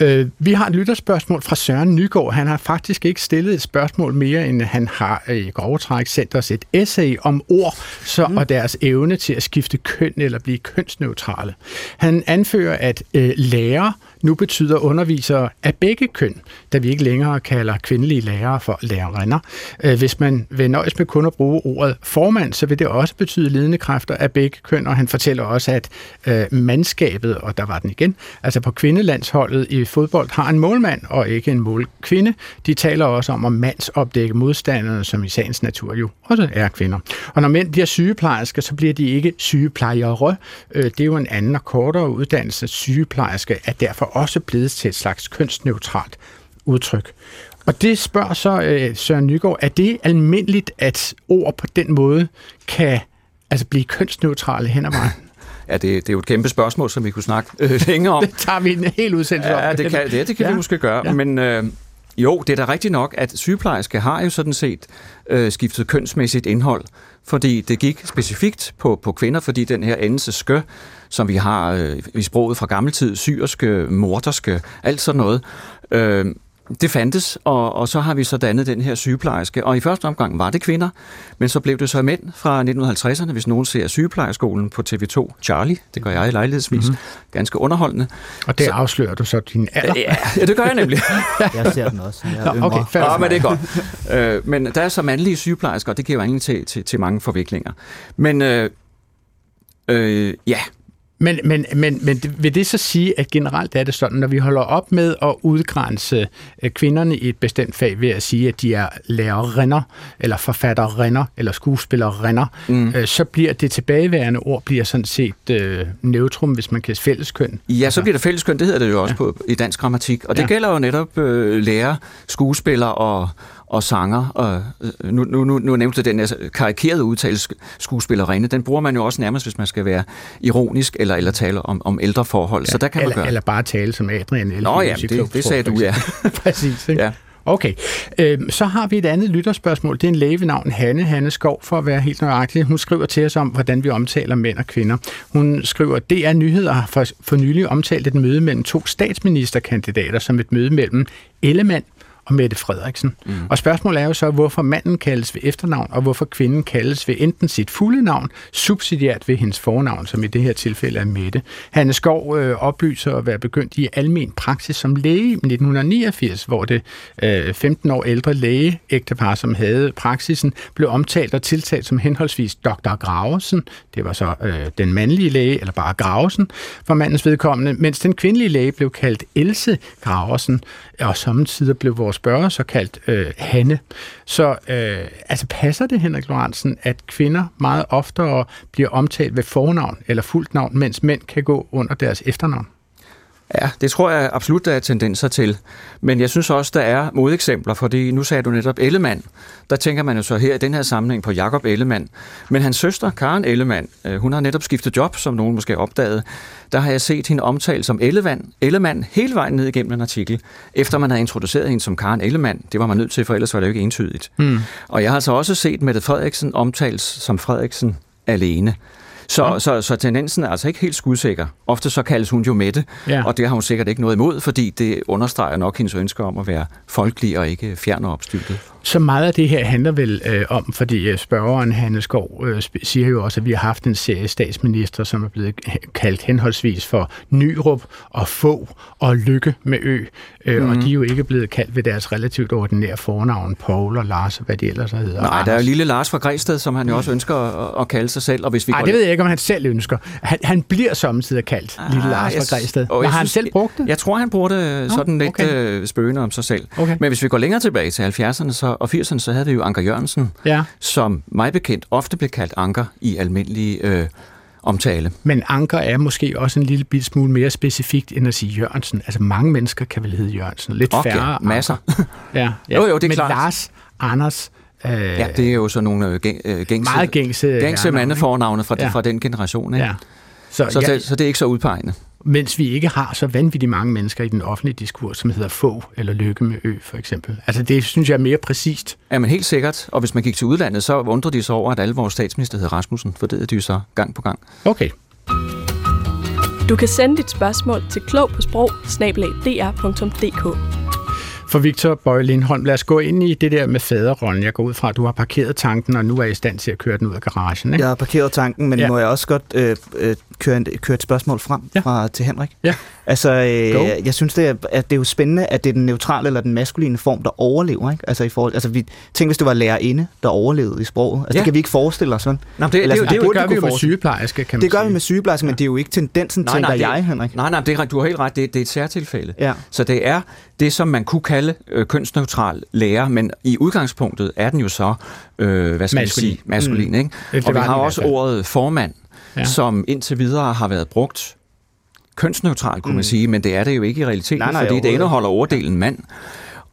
Øh, vi har et lytterspørgsmål fra Søren Nygaard. Han har faktisk ikke stillet et spørgsmål mere, end han har øh, i grove træk sendt os et essay om ord så, mm. og deres evne til at skifte køn eller blive kønsneutrale. Han anfører, at øh, lærer nu betyder undervisere af begge køn, da vi ikke længere kalder kvindelige lærere for lærerinder. Øh, hvis man vil nøjes med kun at bruge ordet formand, så vil det også betyde ledende kræfter af begge køn, og han fortæller også, at øh, mandskabet, og der var den igen, altså på kvindelandsholdet i fodbold har en målmand og ikke en målkvinde. De taler også om at mandsopdække modstanderne, som i sagens natur jo også er kvinder. Og når mænd bliver sygeplejersker, så bliver de ikke sygeplejere. Øh, det er jo en anden og kortere uddannelse. Sygeplejerske er derfor også blevet til et slags kønsneutralt udtryk. Og det spørger så øh, Søren Nygaard, er det almindeligt, at ord på den måde kan altså blive kønsneutrale hen ad vejen? Ja, det, det er jo et kæmpe spørgsmål, som vi kunne snakke øh, længere om. Det tager vi en hel udsendelse om. Ja, det kan, det, det kan ja. vi måske gøre. Ja. Men øh, jo, det er da rigtigt nok, at sygeplejerske har jo sådan set øh, skiftet kønsmæssigt indhold, fordi det gik specifikt på, på kvinder, fordi den her endelse skø, som vi har øh, i sproget fra gammeltid, syrske, morderske, alt sådan noget, øh, det fandtes, og, og så har vi så dannet den her sygeplejerske. Og i første omgang var det kvinder, men så blev det så mænd fra 1950'erne, hvis nogen ser sygeplejerskolen på TV2. Charlie, det gør jeg i lejlighedsvis. Mm-hmm. Ganske underholdende. Og det Så- afslører du så din alder? Ja, ja, det gør jeg nemlig. Jeg ser den også. Jeg Nå, okay, Ja, men det er godt. øh, men der er så mandlige sygeplejersker, og det giver jo anledning til, til, til mange forviklinger. Men øh, øh, ja, Men, men, men, men vil det så sige, at generelt er det sådan, når vi holder op med at udgrænse øh, kvinderne i et bestemt fag ved at sige, at de er lærerinder, eller forfatterinder, eller skuespillerinder, mm. øh, så bliver det tilbageværende ord bliver sådan set øh, neutrum, hvis man kan fælleskøn. Ja, så bliver det fælleskøn, det hedder det jo også ja. på, i dansk grammatik. Og det Ja. gælder jo netop øh, lærer, skuespillere og, og sanger. Og, øh, nu, nu, nu, nu nævnte den her karikerede udtale skuespillerinde. Den bruger man jo også nærmest, hvis man skal være ironisk eller, eller tale om, om ældre forhold. Ja, så der kan man eller, gøre. eller bare tale som Adrian Elfing. Nå ja, det, det sagde du, ja. Præcis, ikke? ja. Okay, øhm, så har vi et andet lytterspørgsmål. Det er en læge ved navn Hanne, Hanne Skov, for at være helt nøjagtig. Hun skriver til os om, hvordan vi omtaler mænd og kvinder. Hun skriver, at DR Nyheder har for, for nylig omtalt et møde mellem to statsministerkandidater som et møde mellem Ellemann og Mette Frederiksen. Mm. Og spørgsmålet er jo så, hvorfor manden kaldes ved efternavn, og hvorfor kvinden kaldes ved enten sit fulde navn, subsidiært ved hendes fornavn, som i det her tilfælde er Mette. Hanne Skov øh, oplyser at være begyndt i almen praksis som læge i 1989, hvor det øh, 15 år ældre læge, ægtepar, som havde praksisen, blev omtalt og tiltalt som henholdsvis Dr. Gravesen, det var så øh, den mandlige læge, eller bare Gravesen, for mandens vedkommende, mens den kvindelige læge blev kaldt Else Gravesen, og samtidig blev vores spørger så kaldt øh, Hanne. Så øh, altså passer det, Henrik Lorentzen, at kvinder meget oftere bliver omtalt ved fornavn eller fuldt navn, mens mænd kan gå under deres efternavn? Ja, det tror jeg absolut, der er tendenser til. Men jeg synes også, der er modeksempler, fordi nu sagde du netop Ellemann. Der tænker man jo så her i den her sammenhæng på Jakob Ellemann. Men hans søster, Karen Ellemann, øh, hun har netop skiftet job, som nogen måske opdagede. Der har jeg set hende omtalt som Ellemann, Ellemann hele vejen ned igennem en artikel, efter man havde introduceret hende som Karen Ellemann. Det var man nødt til, for ellers var det jo ikke entydigt. Hmm. Og jeg har altså også set Mette Frederiksen omtales som Frederiksen alene. Så, ja. så, så tendensen er altså ikke helt skudsikker. Ofte så kaldes hun jo Mette, Ja. og det har hun sikkert ikke noget imod, fordi det understreger nok hendes ønsker om at være folkelig og ikke fjern og opstyltet. Så meget af det her handler vel øh, om, fordi øh, spørgeren Hanne Skov øh, siger jo også, at vi har haft en serie statsminister, som er blevet kaldt henholdsvis for Nyrup og Få og Lykke med Ø, øh, mm. og Mhm. de er jo ikke blevet kaldt ved deres relativt ordinære fornavn, Paul og Lars og hvad de ellers hedder. Nej, der er jo Anders. lille Lars fra Græsted, som han jo også ønsker at, at kalde sig selv, og hvis vi Ej, går det ved jeg ikke, om han selv ønsker. Han, han bliver samtidig kaldt ah, Lille Lars fra Græsted. og Men har han synes, selv brugt det? Jeg tror, han bruger det sådan lidt okay. øh, spøgende om sig selv. Okay. Men hvis vi går længere tilbage til 70'erne så, og 80'erne, så havde vi jo Anker Jørgensen, Ja. som mig bekendt ofte blev kaldt Anker i almindelig øh, omtale. Men Anker er måske også en lille bit smule mere specifikt end at sige Jørgensen. Altså mange mennesker kan vel hedde Jørgensen. Lidt Okay, færre. masser. Ja, ja. Jo, jo, det er Men klart. Lars, Anders, øh, Ja, det er jo sådan nogle øh, gæng, øh, gængse, Meget gængse gængse mandefornavne fra, Ja. fra den generation. Ikke? Ja. Så, Så så, jeg- det, så det er ikke så udpegende. Mens vi ikke har så vanvittigt mange mennesker i den offentlige diskurs, som hedder få eller lykke med ø, for eksempel. Altså det synes jeg er mere præcist. Ja, men helt sikkert. Og hvis man gik til udlandet, så undrede de sig over, at alle vores statsminister hed Rasmussen, for det er de jo så gang på gang. Okay. Du kan sende dit spørgsmål til klog på sprog For Victor Bøje Lindholm, lad os gå ind i det der med faderrollen. Jeg går ud fra, at du har parkeret tanken, og nu er i stand til at køre den ud af garagen. Ikke? Jeg har parkeret tanken, men Ja. må jeg også godt øh, øh, køre, en, køre et spørgsmål frem ja. fra, til Henrik? Ja. Altså, Go. øh, jeg synes, det er, at det er jo spændende, at det er den neutrale eller den maskuline form, der overlever. Ikke? Altså, i forhold, altså vi, tænk, hvis det var lærerinde, der overlevede i sproget. Altså, Ja. det kan vi ikke forestille os sådan. Nå, det, Eller det, sådan, det, det, det gør vi jo med sygeplejerske, kan man Det gør sige. vi med sygeplejersker, men det er jo ikke tendensen, Nej, tænker nej, det- jeg, Henrik. Nej, nej, det er, du har helt ret. Det, det er et særtilfælde. Ja. Så det er det, som man kunne kalde øh, kønsneutral lærer, men i udgangspunktet er den jo så, øh, hvad skal Maskulin. man sige, maskulin. Mm. Ikke? Og vi har også ordet formand, Ja. ja. som indtil videre har været brugt kønsneutralt, kunne man sige, men det er det jo ikke i realiteten, Nej, nej, fordi det indeholder overdelen mand.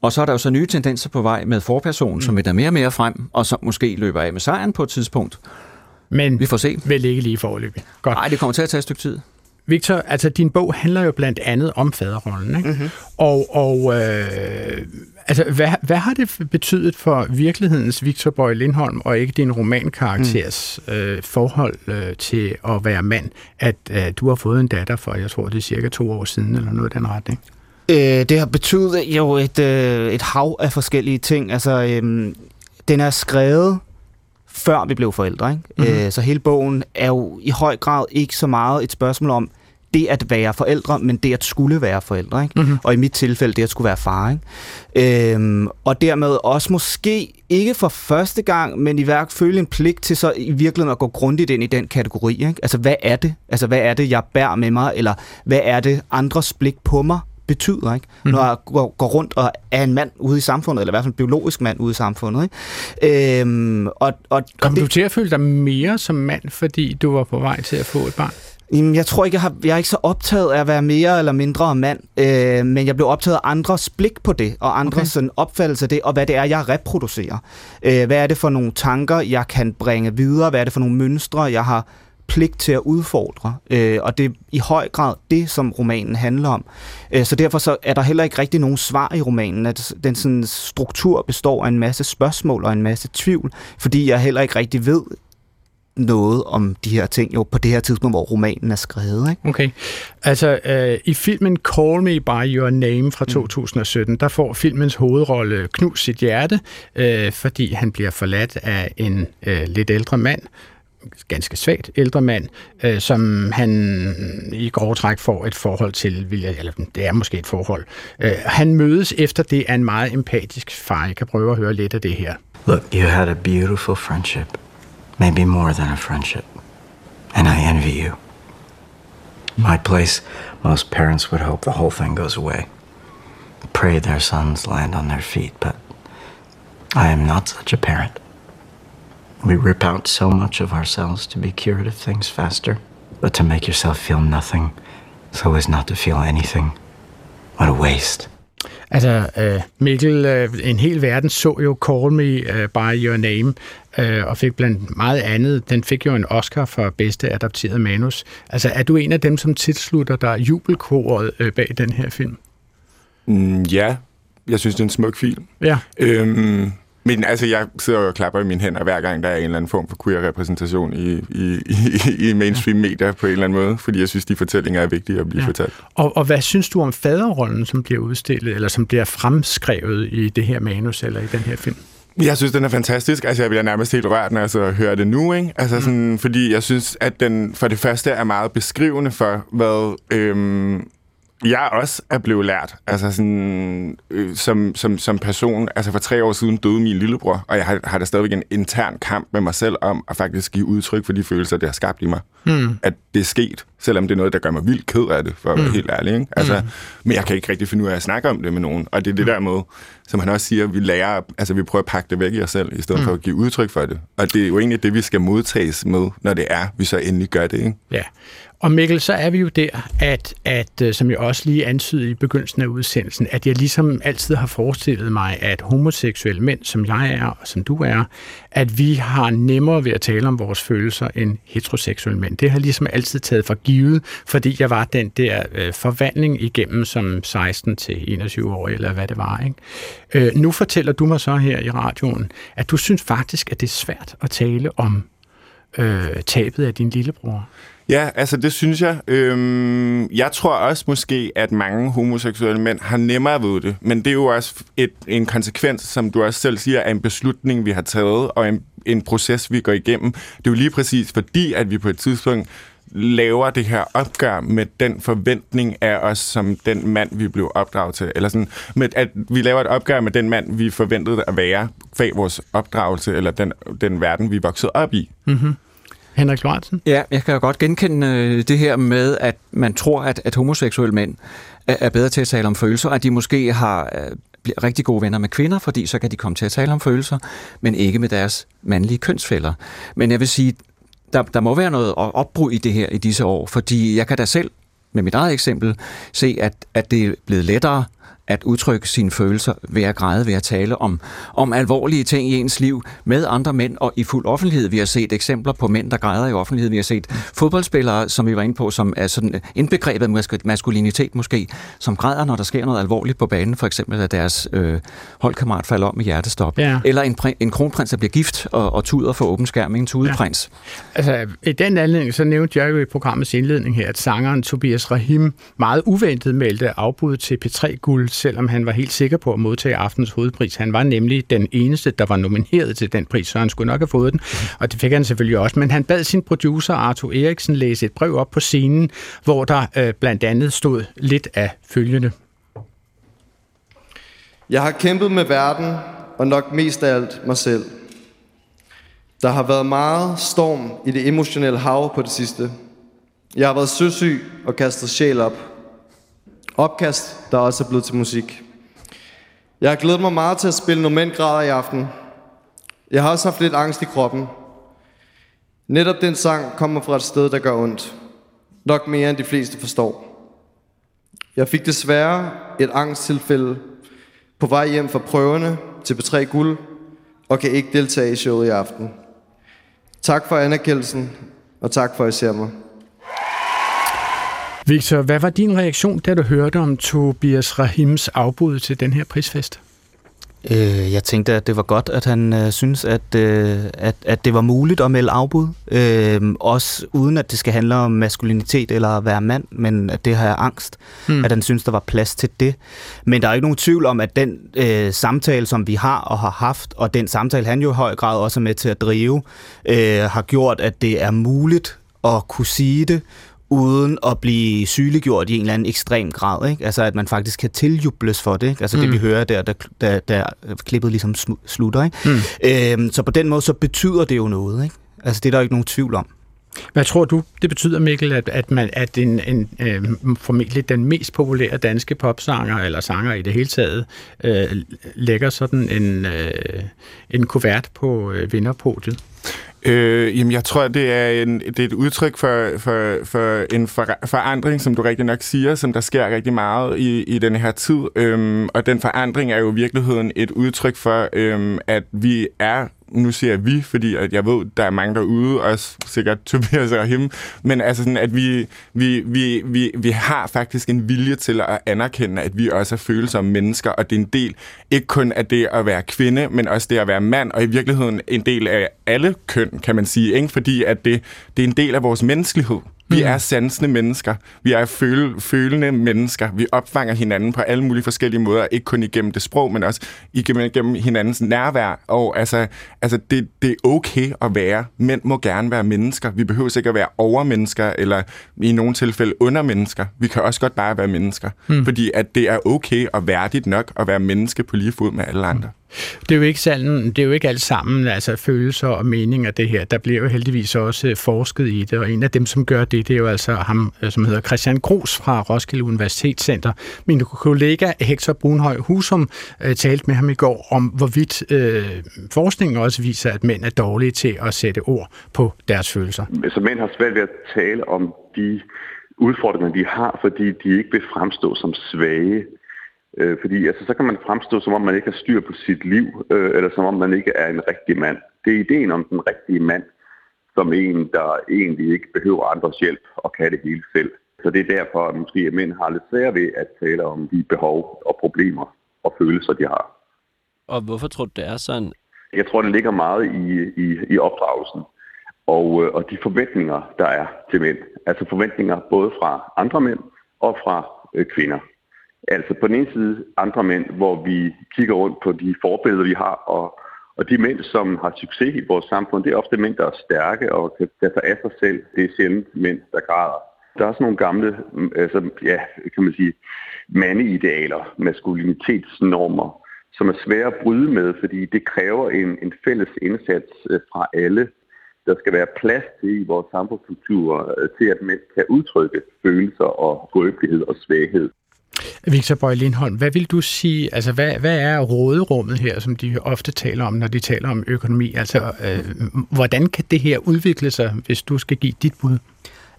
Og så er der jo så nye tendenser på vej med forpersonen, mm. som vil der mere og mere frem, og som måske løber af med sejren på et tidspunkt. Men Vi får se. vel ikke lige forløbig. Godt. Nej, det kommer til at tage et stykke tid. Victor, altså din bog handler jo blandt andet om faderrollen, ikke? Mm-hmm. Og, og øh, altså, hvad, hvad har det betydet for virkelighedens Victor Bøje Lindholm, og ikke din romankarakters mm. øh, forhold øh, til at være mand, at øh, du har fået en datter for, jeg tror, det er cirka to år siden, eller noget i den retning? Øh, det har betydet jo et, øh, et hav af forskellige ting. Altså, øh, den er skrevet før vi blev forældre. Ikke? Mhm. Mm-hmm. Øh, så hele bogen er jo i høj grad ikke så meget et spørgsmål om det at være forældre, men det at skulle være forældre. Ikke? Mhm. Og i mit tilfælde, det at skulle være far. Ikke? Øhm, og dermed også måske ikke for første gang, men i hvert føle en pligt til så i virkeligheden at gå grundigt ind i den kategori. Ikke? Altså, hvad er det? Altså, hvad er det, jeg bærer med mig? Eller hvad er det, andres blik på mig betyder, ikke? Mm. Når jeg går, går rundt og er en mand ude i samfundet, eller i hvert fald en biologisk mand ude i samfundet, ikke? Øhm, og, og, Kom og det... du til at føle dig mere som mand, fordi du var på vej til at få et barn? Jamen, jeg tror ikke, jeg, har, jeg er ikke så optaget af at være mere eller mindre mand, øh, men jeg blev optaget af andres blik på det, og andres Okay. sådan, opfattelse af det, og hvad det er, jeg reproducerer. Øh, hvad er det for nogle tanker, jeg kan bringe videre? Hvad er det for nogle mønstre, jeg har pligt til at udfordre? Øh, og det er i høj grad det, som romanen handler om. Øh, så derfor så er der heller ikke rigtig nogen svar i romanen. At den sådan, struktur består af en masse spørgsmål og en masse tvivl, fordi jeg heller ikke rigtig ved noget om de her ting jo på det her tidspunkt, hvor romanen er skrevet. Ikke? Okay. Altså, øh, i filmen Call Me By Your Name fra 2017, der får filmens hovedrolle Knus sit hjerte, øh, fordi han bliver forladt af en øh, lidt ældre mand, ganske svagt ældre mand, øh, som han i grove træk får et forhold til, vil jeg, eller det er måske et forhold. Øh, han mødes efter det af en meget empatisk far. Jeg kan prøve at høre lidt af det her. Look, you had a beautiful friendship. Maybe more than a friendship. And I envy you. My place, most parents would hope the whole thing goes away. Pray their sons land on their feet, but I am not such a parent. We rip out so much of ourselves to be cured of things faster, but to make yourself feel nothing so as not to feel anything. What a waste. Altså, øh, Mikkel, øh, en hel verden så jo Call Me øh, By Your Name, øh, og fik blandt meget andet, den fik jo en Oscar for bedste adapteret manus. Altså, er du en af dem, som tilslutter dig jubelkoret øh, bag den her film? Mm, ja, jeg synes, det er en smuk film. Ja. Øhm, men altså, jeg sidder og klapper i mine hænder hver gang, der er en eller anden form for queer-repræsentation i, i, i, i mainstream-medier på en eller anden måde, fordi jeg synes, de fortællinger er vigtige at blive ja. fortalt. Og, og hvad synes du om faderrollen, som bliver udstillet, eller som bliver fremskrevet i det her manus, eller i den her film? Jeg synes, den er fantastisk. Altså, jeg bliver nærmest helt rørt, når jeg så hører det nu, ikke? Altså, sådan, mm. fordi jeg synes, at den for det første er meget beskrivende for, hvad øhm, jeg også er blevet lært, altså sådan, øh, som, som, som person. Altså for tre år siden døde min lillebror, og jeg har, har da stadigvæk en intern kamp med mig selv om at faktisk give udtryk for de følelser, det har skabt i mig. Mm. At det er sket, selvom det er noget, der gør mig vildt ked af det, for at være mm. helt ærlig. Ikke? Altså, mm. Men jeg kan ikke rigtig finde ud af at snakke om det med nogen. Og det er det der måde, som han også siger, vi lærer, altså vi prøver at pakke det væk i os selv, i stedet mm. for at give udtryk for det. Og det er jo egentlig det, vi skal modtages med, når det er, vi så endelig gør det. Ikke? Ja, og Mikkel, så er vi jo der, at, at øh, som jeg også lige antydede i begyndelsen af udsendelsen, at jeg ligesom altid har forestillet mig, at homoseksuelle mænd, som jeg er og som du er, at vi har nemmere ved at tale om vores følelser end heteroseksuelle mænd. Det har ligesom altid taget for givet, fordi jeg var den der øh, forvandling igennem som 16 til 21 år, eller hvad det var. Ikke? Øh, nu fortæller du mig så her i radioen, at du synes faktisk, at det er svært at tale om øh, tabet af din lillebror. Ja, altså det synes jeg. Øhm, jeg tror også måske, at mange homoseksuelle mænd har nemmere ved det, men det er jo også et, en konsekvens, som du også selv siger, af en beslutning, vi har taget, og en, en proces, vi går igennem. Det er jo lige præcis fordi, at vi på et tidspunkt laver det her opgør med den forventning af os som den mand, vi blev opdraget til. Eller sådan, med, at vi laver et opgør med den mand, vi forventede at være fag vores opdragelse, eller den, den verden, vi voksede op i. Mm-hmm. Henrik Lorentzen? Ja, jeg kan jo godt genkende øh, det her med, at man tror, at, at homoseksuelle mænd er bedre til at tale om følelser, at de måske har øh, rigtig gode venner med kvinder, fordi så kan de komme til at tale om følelser, men ikke med deres mandlige kønsfælder. Men jeg vil sige, der, der må være noget opbrud i det her i disse år, fordi jeg kan da selv med mit eget eksempel se, at, at det er blevet lettere at udtrykke sine følelser ved at græde, ved at tale om, om alvorlige ting i ens liv med andre mænd og i fuld offentlighed. Vi har set eksempler på mænd, der græder i offentlighed. Vi har set fodboldspillere, som vi var inde på, som er sådan indbegrebet maskulinitet måske, som græder, når der sker noget alvorligt på banen, for eksempel at deres øh, holdkammerat falder om i hjertestop. Ja. Eller en, en kronprins, der bliver gift og, og tuder for åben skærm, en tudeprins. Ja. Altså, i den anledning, så nævnte jeg jo i programmets indledning her, at sangeren Tobias Rahim meget uventet meldte afbud til P3-guld selvom han var helt sikker på at modtage aftens hovedpris. Han var nemlig den eneste, der var nomineret til den pris, så han skulle nok have fået den, og det fik han selvfølgelig også. Men han bad sin producer Arthur Eriksen læse et brev op på scenen, hvor der øh, blandt andet stod lidt af følgende. Jeg har kæmpet med verden, og nok mest af alt mig selv. Der har været meget storm i det emotionelle hav på det sidste. Jeg har været søsyg og kastet sjæl op. Opkast, der også er blevet til musik. Jeg har glædet mig meget til at spille nogle i aften. Jeg har også haft lidt angst i kroppen. Netop den sang kommer fra et sted, der gør ondt. Nok mere end de fleste forstår. Jeg fik desværre et angsttilfælde på vej hjem fra prøverne til B3 Guld, og kan ikke deltage i showet i aften. Tak for anerkendelsen, og tak for at I ser mig. Victor, hvad var din reaktion, da du hørte om Tobias Rahims afbud til den her prisfest? Øh, jeg tænkte, at det var godt, at han øh, synes, at, øh, at, at det var muligt at melde afbud. Øh, også uden, at det skal handle om maskulinitet eller at være mand, men at det har jeg angst. Hmm. At han synes, der var plads til det. Men der er ikke nogen tvivl om, at den øh, samtale, som vi har og har haft, og den samtale, han jo i høj grad også er med til at drive, øh, har gjort, at det er muligt at kunne sige det, uden at blive sygeliggjort i en eller anden ekstrem grad. Ikke? Altså, at man faktisk kan tiljubles for det. Ikke? Altså, mm. det vi hører der, der, der, der klippet ligesom slutter. Ikke? Mm. Øhm, så på den måde, så betyder det jo noget. Ikke? Altså, det er der ikke nogen tvivl om. Hvad tror du, det betyder, Mikkel, at, at, man, at en, en øh, formentlig den mest populære danske popsanger, eller sanger i det hele taget, øh, lægger sådan en, øh, en kuvert på øh, vinderpodiet? Øh, jamen, jeg tror, det er, en, det er et udtryk for, for, for en for, forandring, som du rigtig nok siger, som der sker rigtig meget i, i den her tid. Øhm, og den forandring er jo i virkeligheden et udtryk for, øhm, at vi er nu siger jeg vi, fordi at jeg ved, der er mange derude, også sikkert Tobias og him, men altså sådan, at vi, vi, vi, vi, vi har faktisk en vilje til at anerkende, at vi også er følsomme mennesker, og det er en del, ikke kun af det at være kvinde, men også det at være mand, og i virkeligheden en del af alle køn, kan man sige, ikke? fordi at det, det er en del af vores menneskelighed. Vi er sansende mennesker. Vi er føle, følende mennesker. Vi opfanger hinanden på alle mulige forskellige måder. Ikke kun igennem det sprog, men også igennem, hinandens nærvær. Og altså, altså det, det er okay at være. Mænd må gerne være mennesker. Vi behøver ikke at være overmennesker, eller i nogle tilfælde undermennesker. Vi kan også godt bare være mennesker. Mm. Fordi at det er okay og værdigt nok at være menneske på lige fod med alle andre. Det er jo ikke, sådan, det er jo ikke alt sammen altså følelser og meninger, det her. Der bliver jo heldigvis også øh, forsket i det, og en af dem, som gør det, det er jo altså ham, øh, som hedder Christian Gros fra Roskilde Universitetscenter. Min kollega Hector Brunhøj Husum øh, talte med ham i går om, hvorvidt øh, forskningen også viser, at mænd er dårlige til at sætte ord på deres følelser. Så mænd har svært ved at tale om de udfordringer, de har, fordi de ikke vil fremstå som svage. Øh, fordi altså, så kan man fremstå, som om man ikke har styr på sit liv, øh, eller som om man ikke er en rigtig mand. Det er ideen om den rigtige mand, som en, der egentlig ikke behøver andres hjælp og kan det hele selv. Så det er derfor, at måske at mænd har lidt svært ved at tale om de behov og problemer og følelser, de har. Og hvorfor tror du, det er sådan? Jeg tror, det ligger meget i, i, i opdragelsen og, øh, og de forventninger, der er til mænd. Altså forventninger både fra andre mænd og fra øh, kvinder. Altså på den ene side andre mænd, hvor vi kigger rundt på de forbilleder, vi har, og, og de mænd, som har succes i vores samfund, det er ofte mænd, der er stærke og kan tage sig af sig selv. Det er sjældent mænd, der græder. Der er sådan nogle gamle, mm, altså, ja, kan man sige, mandeidealer, maskulinitetsnormer, som er svære at bryde med, fordi det kræver en, en fælles indsats øh, fra alle. Der skal være plads til i vores samfundskultur, øh, til at mænd kan udtrykke følelser og skrøbelighed og svaghed. Victor Bøj Lindholm, hvad vil du sige, altså hvad, hvad er råderummet her, som de ofte taler om, når de taler om økonomi? Altså, øh, hvordan kan det her udvikle sig, hvis du skal give dit bud?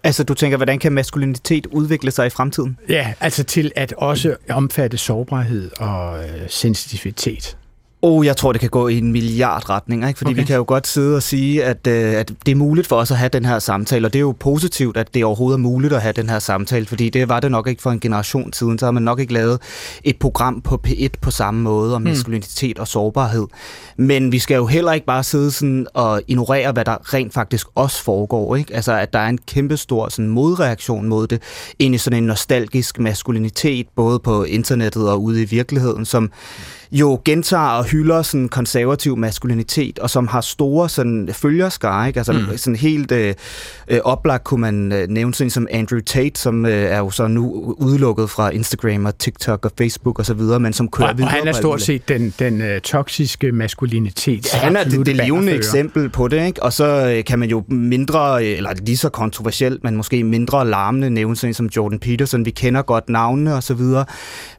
Altså, du tænker, hvordan kan maskulinitet udvikle sig i fremtiden? Ja, altså til at også omfatte sårbarhed og øh, sensitivitet. Oh, jeg tror, det kan gå i en milliard retninger, ikke? fordi okay. vi kan jo godt sidde og sige, at, øh, at det er muligt for os at have den her samtale, og det er jo positivt, at det overhovedet er muligt at have den her samtale, fordi det var det nok ikke for en generation siden, så har man nok ikke lavet et program på P1 på samme måde om mm. maskulinitet og sårbarhed. Men vi skal jo heller ikke bare sidde sådan og ignorere, hvad der rent faktisk også foregår. Ikke? Altså, at der er en kæmpestor sådan, modreaktion mod det, ind i sådan en nostalgisk maskulinitet, både på internettet og ude i virkeligheden, som jo gentager og hylder sådan konservativ maskulinitet, og som har store sådan følgerskare, ikke? Altså mm. sådan helt øh, øh, oplagt kunne man øh, nævne sådan som Andrew Tate, som øh, er jo så nu udelukket fra Instagram og TikTok og Facebook og så videre, men som kører og, videre. Og han er stort set den, den øh, toksiske maskulinitet. Ja, han er det, det levende eksempel på det, ikke? Og så øh, kan man jo mindre, øh, eller lige så kontroversielt, men måske mindre larmende nævne sådan som Jordan Peterson. Vi kender godt navnene og så videre,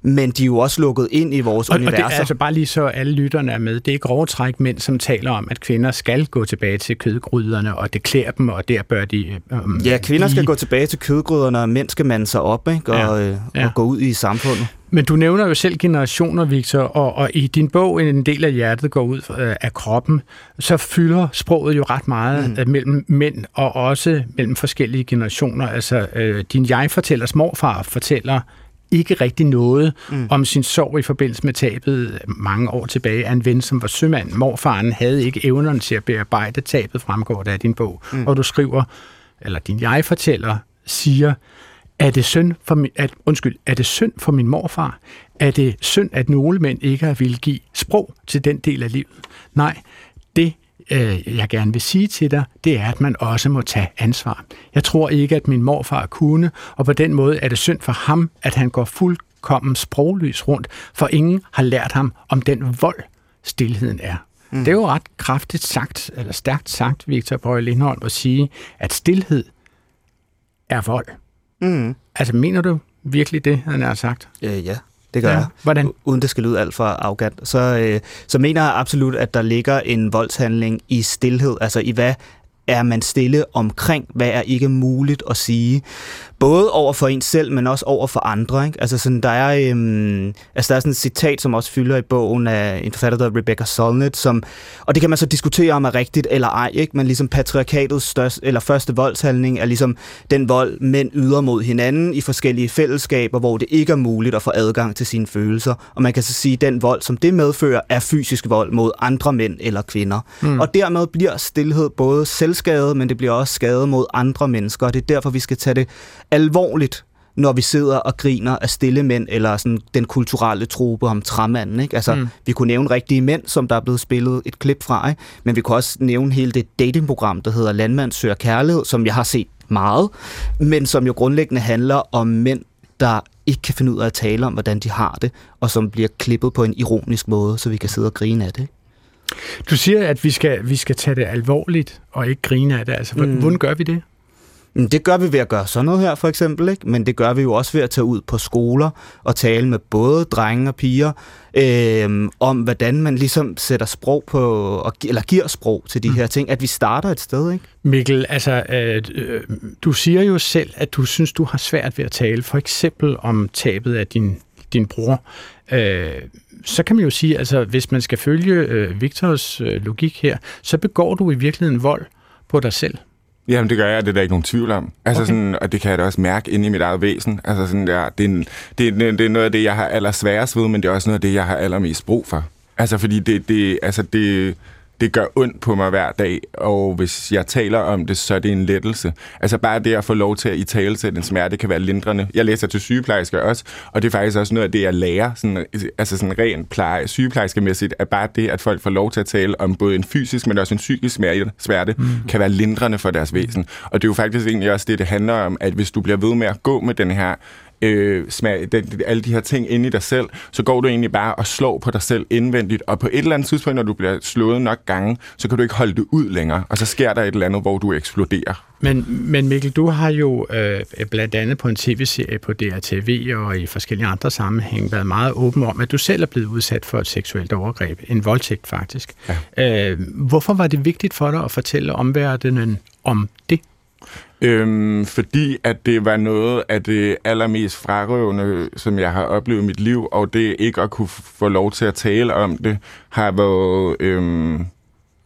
men de er jo også lukket ind i vores og, univers. Og det, altså bare lige så alle lytterne er med. Det er grove træk mænd, som taler om, at kvinder skal gå tilbage til kødgryderne, og det klæder dem, og der bør de... Um, ja, kvinder blive... skal gå tilbage til kødgryderne, og mænd skal mande sig op ikke? Og, ja. Øh, ja. og gå ud i samfundet. Men du nævner jo selv generationer, Victor, og, og i din bog, en del af hjertet går ud øh, af kroppen, så fylder sproget jo ret meget mm. øh, mellem mænd og også mellem forskellige generationer. Altså, øh, din jeg-fortællers morfar fortæller ikke rigtig noget mm. om sin sorg i forbindelse med tabet mange år tilbage af en ven, som var sømand. Morfaren havde ikke evnerne til at bearbejde tabet, fremgår det af din bog. Mm. Og du skriver, eller din jeg-fortæller siger, er det synd for min, at, undskyld, er det synd for min morfar? Er det synd, at nogle mænd ikke har vil give sprog til den del af livet? Nej, øh, jeg gerne vil sige til dig, det er, at man også må tage ansvar. Jeg tror ikke, at min morfar kunne, og på den måde er det synd for ham, at han går fuldkommen sprogløs rundt, for ingen har lært ham om den vold, stillheden er. Mm. Det er jo ret kraftigt sagt, eller stærkt sagt, Victor Bøje Lindholm, at sige, at stillhed er vold. Mm. Altså, mener du virkelig det, han har sagt? Øh, ja, det gør ja. jeg. Hvordan? Uden det skal lyde alt for arrogant. Så, øh, så mener jeg absolut, at der ligger en voldshandling i stillhed. Altså i hvad er man stille omkring, hvad er ikke muligt at sige. Både over for en selv, men også over for andre. Ikke? Altså sådan, der er, øhm, altså der er sådan et citat, som også fylder i bogen af en forfatter, der hedder Rebecca Solnit, som, og det kan man så diskutere om er rigtigt eller ej, ikke? men ligesom patriarkatets største, eller første voldshandling er ligesom den vold, mænd yder mod hinanden i forskellige fællesskaber, hvor det ikke er muligt at få adgang til sine følelser. Og man kan så sige, at den vold, som det medfører, er fysisk vold mod andre mænd eller kvinder. Mm. Og dermed bliver stillhed både selvskade, men det bliver også skade mod andre mennesker, og det er derfor, vi skal tage det alvorligt, når vi sidder og griner af stille mænd, eller sådan den kulturelle trope om træmanden. Ikke? Altså, mm. Vi kunne nævne rigtige mænd, som der er blevet spillet et klip fra, ikke? men vi kunne også nævne hele det datingprogram, der hedder Landmand søger kærlighed, som jeg har set meget, men som jo grundlæggende handler om mænd, der ikke kan finde ud af at tale om, hvordan de har det, og som bliver klippet på en ironisk måde, så vi kan sidde og grine af det. Du siger, at vi skal, vi skal tage det alvorligt og ikke grine af det. Altså, mm. hvordan gør vi det? Det gør vi ved at gøre sådan noget her, for eksempel, ikke? men det gør vi jo også ved at tage ud på skoler og tale med både drenge og piger øh, om, hvordan man ligesom sætter sprog på, eller giver sprog til de mm. her ting, at vi starter et sted. Ikke? Mikkel, altså, øh, du siger jo selv, at du synes, du har svært ved at tale, for eksempel om tabet af din, din bror. Øh, så kan man jo sige, altså hvis man skal følge øh, Victors øh, logik her, så begår du i virkeligheden vold på dig selv. Jamen, det gør jeg, det er der ikke nogen tvivl om. Altså, okay. sådan, og det kan jeg da også mærke inde i mit eget væsen. Altså, sådan der, det, er, det, er, det er noget af det, jeg har allersværest ved, men det er også noget af det, jeg har allermest brug for. Altså, fordi det, det, altså, det, det gør ondt på mig hver dag, og hvis jeg taler om det, så er det en lettelse. Altså bare det at få lov til at i tale til den smerte kan være lindrende. Jeg læser til sygeplejersker også, og det er faktisk også noget af det, jeg lærer, sådan, altså sådan rent pleje, sygeplejerskemæssigt, at bare det, at folk får lov til at tale om både en fysisk, men også en psykisk smerte, smerte mm. kan være lindrende for deres væsen. Og det er jo faktisk egentlig også det, det handler om, at hvis du bliver ved med at gå med den her øh, smag, den, alle de her ting inde i dig selv, så går du egentlig bare og slår på dig selv indvendigt, og på et eller andet tidspunkt, når du bliver slået nok gange, så kan du ikke holde det ud længere, og så sker der et eller andet, hvor du eksploderer. Men, men Mikkel, du har jo øh, blandt andet på en tv-serie på DRTV og i forskellige andre sammenhæng været meget åben om, at du selv er blevet udsat for et seksuelt overgreb, en voldtægt faktisk. Ja. Øh, hvorfor var det vigtigt for dig at fortælle omverdenen om det? Øhm, fordi at det var noget af det allermest frarøvende, som jeg har oplevet i mit liv, og det ikke at kunne få lov til at tale om det, har været øhm,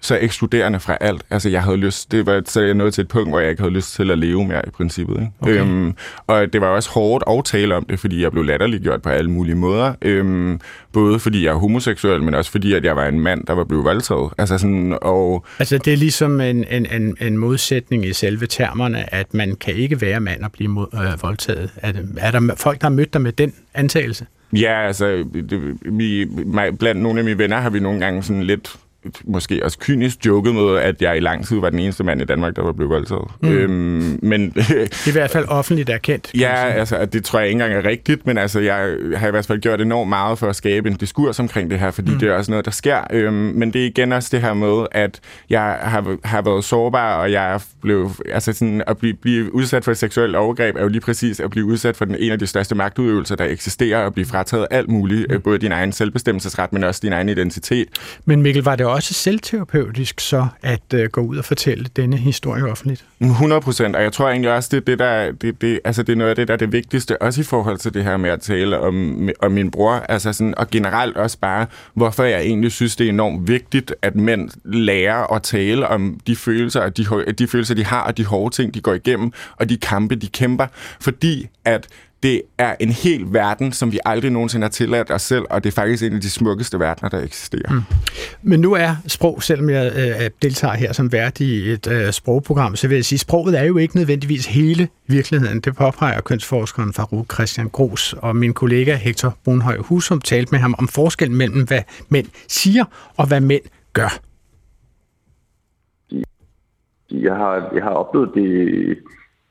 så ekskluderende fra alt. Altså, jeg havde lyst, det var så jeg nåede til et punkt, hvor jeg ikke havde lyst til at leve mere i princippet. Ikke? Okay. Øhm, og det var også hårdt at tale om det, fordi jeg blev latterliggjort på alle mulige måder. Øhm, både fordi jeg er homoseksuel, men også fordi, at jeg var en mand, der var blevet voldtaget. Altså, sådan, og... altså det er ligesom en, en, en, en modsætning i selve termerne, at man kan ikke være mand og blive mod, øh, voldtaget. Er, er der folk, der har mødt dig med den antagelse? Ja, altså, det, vi, blandt nogle af mine venner har vi nogle gange sådan lidt måske også kynisk joket med, at jeg i lang tid var den eneste mand i Danmark, der var blevet voldtaget. Mm. Øhm, men, det er i hvert fald offentligt erkendt. Ja, altså, det tror jeg ikke engang er rigtigt, men altså, jeg har i hvert fald gjort enormt meget for at skabe en diskurs omkring det her, fordi mm. det er også noget, der sker. Øhm, men det er igen også det her med, at jeg har, har været sårbar, og jeg er blevet, altså sådan, at blive, blive udsat for et seksuelt overgreb, er jo lige præcis at blive udsat for den en af de største magtudøvelser, der eksisterer, og blive frataget alt muligt, mm. både din egen selvbestemmelsesret, men også din egen identitet. Men Mikkel, var det også selvterapeutisk så at øh, gå ud og fortælle denne historie offentligt? Mm, 100 procent, og jeg tror egentlig også, det, det, der, det, det, altså det er noget af det, der er det vigtigste, også i forhold til det her med at tale om, om min bror, altså sådan, og generelt også bare, hvorfor jeg egentlig synes, det er enormt vigtigt, at mænd lærer at tale om de følelser, og de, de følelser, de har, og de hårde ting, de går igennem, og de kampe, de kæmper, fordi at det er en hel verden, som vi aldrig nogensinde har tilladt os selv, og det er faktisk en af de smukkeste verdener, der eksisterer. Mm. Men nu er sprog, selvom jeg øh, deltager her som vært i et øh, sprogprogram, så vil jeg sige, at sproget er jo ikke nødvendigvis hele virkeligheden. Det påpeger kønsforskeren Farouk Christian Gros, og min kollega Hector Brunhøj Husum talte med ham om forskellen mellem, hvad mænd siger og hvad mænd gør. Jeg har, jeg har oplevet det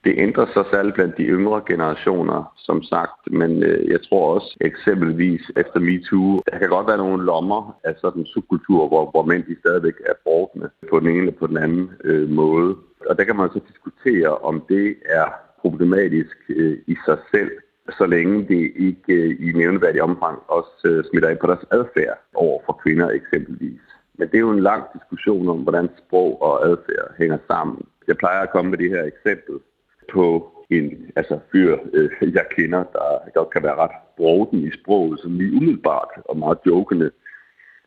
det ændrer sig særligt blandt de yngre generationer, som sagt, men øh, jeg tror også eksempelvis efter MeToo, der kan godt være nogle lommer af sådan subkultur, hvor, hvor mænd de stadigvæk er brugtende på den ene eller på den anden øh, måde. Og der kan man så diskutere, om det er problematisk øh, i sig selv, så længe det ikke øh, i nævneværdig omfang også øh, smitter ind på deres adfærd over for kvinder eksempelvis. Men det er jo en lang diskussion om, hvordan sprog og adfærd hænger sammen. Jeg plejer at komme med det her eksempel på en altså fyr, øh, jeg kender, der godt kan være ret broden i sproget, som lige umiddelbart og meget jokende.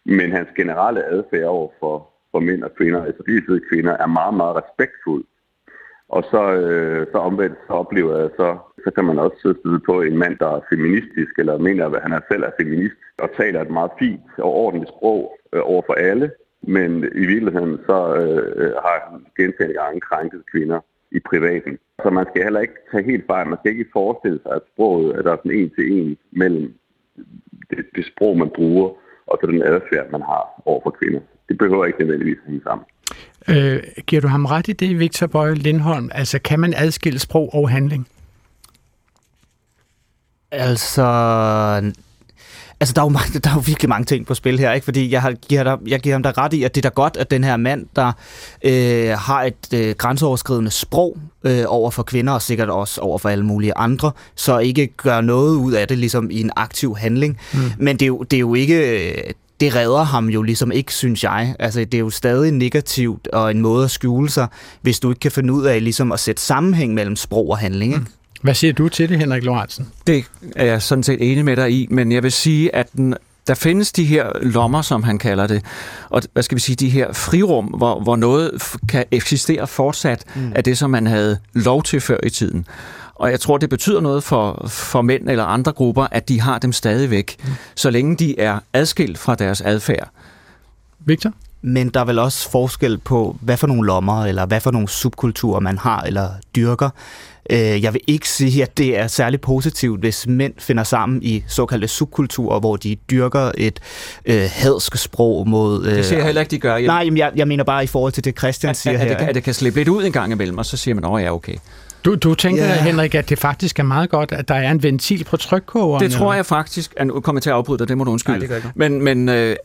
Men hans generelle adfærd over for, for mænd og kvinder, altså de kvinder, er meget, meget respektfuld. Og så, øh, så omvendt så oplever jeg, så, så kan man også støde på en mand, der er feministisk, eller mener, at han er selv er feminist, og taler et meget fint og ordentligt sprog øh, over for alle, men i virkeligheden så øh, øh har han gentagende gange krænket kvinder i privaten. Så man skal heller ikke tage helt fejl. Man skal ikke forestille sig, at sproget er der sådan en til en mellem det, det sprog, man bruger, og så den adfærd, man har over for kvinder. Det behøver ikke nødvendigvis at hænge sammen. Øh, giver du ham ret i det, Victor Bøje Lindholm? Altså, kan man adskille sprog og handling? Altså, Altså, der er, jo mange, der er jo virkelig mange ting på spil her, ikke? Fordi jeg, har, giver dig, jeg giver ham da ret i, at det er da godt, at den her mand, der øh, har et øh, grænseoverskridende sprog øh, over for kvinder, og sikkert også over for alle mulige andre, så ikke gør noget ud af det, ligesom i en aktiv handling. Mm. Men det er, jo, det er jo ikke... Øh, det redder ham jo ligesom ikke, synes jeg. Altså, det er jo stadig negativt og en måde at skjule sig, hvis du ikke kan finde ud af ligesom at sætte sammenhæng mellem sprog og handling. Ikke? Mm. Hvad siger du til det, Henrik Lorentzen? Det er jeg sådan set enig med dig i, men jeg vil sige, at den, der findes de her lommer, som han kalder det, og hvad skal vi sige, de her frirum, hvor, hvor noget kan eksistere fortsat mm. af det, som man havde lov til før i tiden. Og jeg tror, det betyder noget for, for mænd eller andre grupper, at de har dem stadigvæk, mm. så længe de er adskilt fra deres adfærd. Victor? Men der er vel også forskel på, hvad for nogle lommer, eller hvad for nogle subkulturer man har eller dyrker. Øh, jeg vil ikke sige, at det er særlig positivt, hvis mænd finder sammen i såkaldte subkulturer, hvor de dyrker et øh, hadsk sprog mod... Øh, det siger jeg heller ikke, de gør. Jeg... Nej, jeg, jeg mener bare i forhold til det, Christian at, siger at, her. At det, at det kan slippe lidt ud en gang imellem, og så siger man, åh ja, okay. Du, du tænker, yeah. Henrik, at det faktisk er meget godt, at der er en ventil på trykkogeren? Det tror jeg faktisk. Nu kommer jeg til at afbryde dig, det må du undskylde. Nej, det gør men men øh,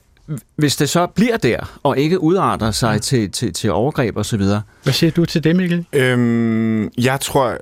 hvis det så bliver der, og ikke udarter sig ja. til, til, til overgreb og så videre. Hvad siger du til det, Mikkel? Øhm, jeg tror,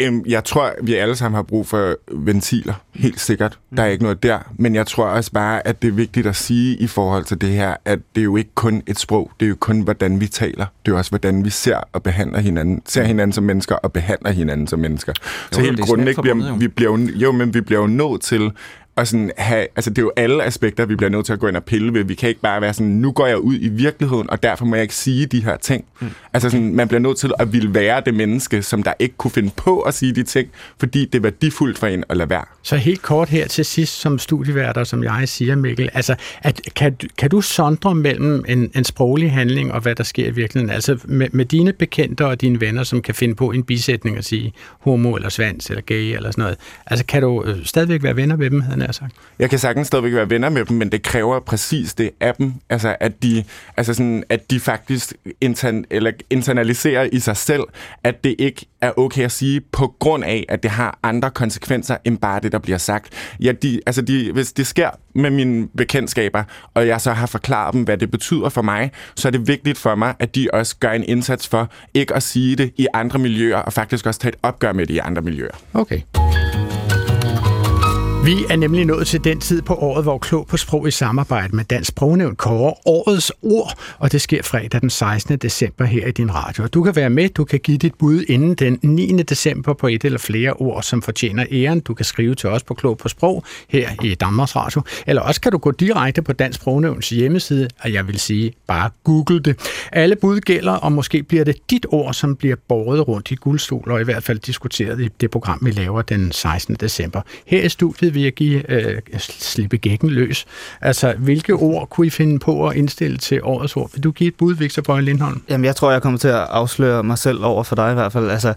øhm, jeg tror, vi alle sammen har brug for ventiler, helt sikkert. Der er ikke noget der. Men jeg tror også bare, at det er vigtigt at sige i forhold til det her, at det er jo ikke kun et sprog, det er jo kun, hvordan vi taler. Det er også, hvordan vi ser og behandler hinanden. Ser hinanden som mennesker og behandler hinanden som mennesker. Jo, så helt grundlæggende, bliver, vi bliver jo, jo, men vi bliver jo nødt til og sådan have, altså det er jo alle aspekter, vi bliver nødt til at gå ind og pille ved. Vi kan ikke bare være sådan, nu går jeg ud i virkeligheden, og derfor må jeg ikke sige de her ting. Mm. Altså sådan, man bliver nødt til at ville være det menneske, som der ikke kunne finde på at sige de ting, fordi det er værdifuldt for en at lade være. Så helt kort her til sidst, som studieværter, som jeg siger, Mikkel, altså, at, kan, kan du sondre mellem en, en sproglig handling og hvad der sker i virkeligheden? Altså med, med dine bekendte og dine venner, som kan finde på en bisætning og sige homo eller svans eller gay eller sådan noget. Altså kan du øh, stadigvæk være venner med dem, havde jeg sagt? Jeg kan sagtens stadigvæk være venner med dem, men det kræver præcis det af dem. Altså at de, altså sådan, at de faktisk intern, eller internaliserer i sig selv, at det ikke er okay at sige, på grund af, at det har andre konsekvenser, end bare det, der bliver sagt. Ja, de, altså de, hvis det sker med mine bekendtskaber, og jeg så har forklaret dem, hvad det betyder for mig, så er det vigtigt for mig, at de også gør en indsats for ikke at sige det i andre miljøer, og faktisk også tage et opgør med det i andre miljøer. Okay. Vi er nemlig nået til den tid på året, hvor Klog på Sprog i samarbejde med Dansk Sprognævn kårer årets ord, og det sker fredag den 16. december her i din radio. Du kan være med, du kan give dit bud inden den 9. december på et eller flere ord, som fortjener æren. Du kan skrive til os på Klog på Sprog her i Danmarks Radio, eller også kan du gå direkte på Dansk Sprognævns hjemmeside, og jeg vil sige, bare google det. Alle bud gælder, og måske bliver det dit ord, som bliver båret rundt i guldstol, og i hvert fald diskuteret i det program, vi laver den 16. december. Her i studiet vil jeg give, øh, slippe gækken løs. Altså, hvilke ord kunne I finde på at indstille til årets ord? Vil du give et bud, Victor Bøje Lindholm? Jamen, jeg tror, jeg kommer til at afsløre mig selv over for dig i hvert fald. Altså,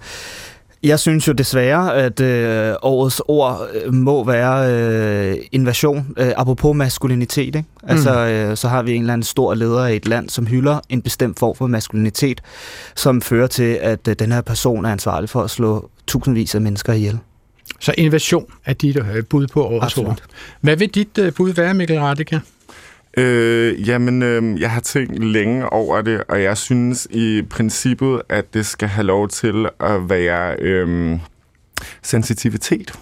jeg synes jo desværre, at øh, årets ord øh, må være øh, invasion, øh, apropos maskulinitet. Ikke? Altså, mm. øh, så har vi en eller anden stor leder i et land, som hylder en bestemt form for maskulinitet, som fører til, at øh, den her person er ansvarlig for at slå tusindvis af mennesker ihjel. Så invasion er dit bud på årets ord. Hvad vil dit øh, bud være, Mikkel Radeke? Øh, jamen, øh, jeg har tænkt længe over det, og jeg synes i princippet, at det skal have lov til at være... Øh, sensitivitet.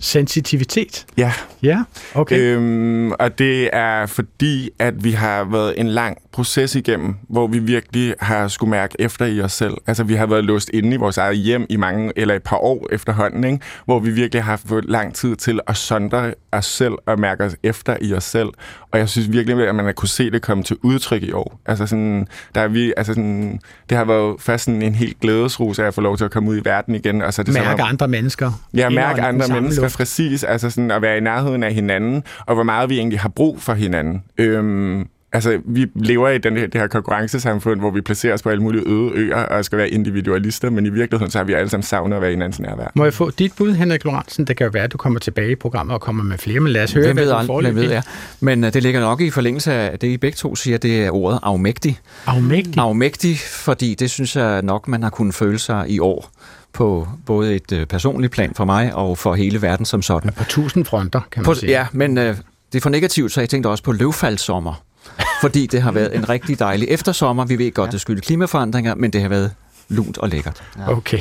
Sensitivitet? Ja. Ja, okay. Øhm, og det er fordi, at vi har været en lang proces igennem, hvor vi virkelig har skulle mærke efter i os selv. Altså, vi har været låst inde i vores eget hjem i mange, eller et par år efterhånden, ikke? hvor vi virkelig har fået lang tid til at sondre os selv og mærke os efter i os selv. Og jeg synes virkelig, at man har kunne se det komme til udtryk i år. Altså sådan, der er vi, altså sådan, det har været først sådan en helt glædesrus, at jeg får lov til at komme ud i verden igen. Og så det Mærke sådan, andre mennesker. Ja, mærke andre mennesker, luft. præcis. Altså sådan at være i nærheden af hinanden, og hvor meget vi egentlig har brug for hinanden. Øhm, altså, vi lever i den her, det her konkurrencesamfund, hvor vi placerer os på alle mulige øde øer og skal være individualister, men i virkeligheden så har vi alle sammen savnet at være hinandens nærvær. Må jeg få dit bud, Henrik Lorentzen? Det kan jo være, at du kommer tilbage i programmet og kommer med flere, men lad os høre, Hvem ved, hvad du får ved jeg. Men uh, det ligger nok i forlængelse af det, I begge to siger, det er ordet afmægtig. Afmægtig? Afmægtig, fordi det synes jeg nok, man har kunnet føle sig i år på både et uh, personligt plan for mig og for hele verden som sådan. På tusind fronter, kan man på, sige. Ja, men uh, det er for negativt, så jeg tænkte også på løvfaldssommer. Fordi det har været en rigtig dejlig eftersommer. Vi ved godt, det skyldes klimaforandringer, men det har været lunt og lækkert. Okay.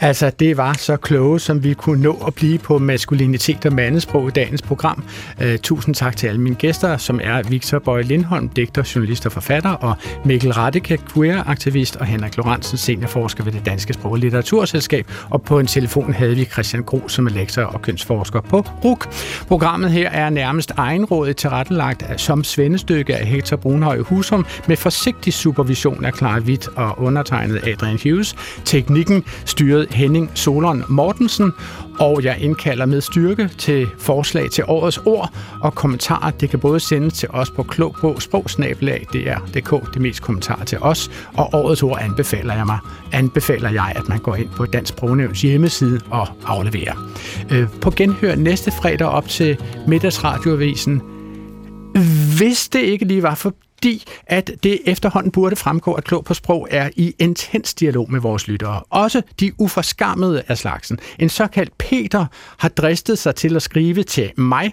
Altså, det var så kloge, som vi kunne nå at blive på maskulinitet og mandesprog i dagens program. Uh, tusind tak til alle mine gæster, som er Victor Bøje Lindholm, digter, journalist og forfatter, og Mikkel Radeke, queer-aktivist, og Henrik Lorentzen, seniorforsker ved det Danske Sprog- og Litteraturselskab. Og på en telefon havde vi Christian Gro, som er lektor og kønsforsker på RUK. Programmet her er nærmest egenrådigt tilrettelagt som svendestykke af Hector Brunhøj Husum med forsigtig supervision af Clara Witt og undertegnet Adrian Hughes. Teknikken styret Henning Solon Mortensen, og jeg indkalder med styrke til forslag til årets ord og kommentarer. Det kan både sendes til os på klog på sprogsnabelag, DR.dk, det mest kommentarer til os, og årets ord anbefaler jeg mig. Anbefaler jeg, at man går ind på Dansk Sprognævns hjemmeside og afleverer. Øh, på genhør næste fredag op til middagsradioavisen hvis det ikke lige var for fordi, at det efterhånden burde fremgå, at Klog på Sprog er i intens dialog med vores lyttere. Også de uforskammede af slagsen. En såkaldt Peter har dristet sig til at skrive til mig.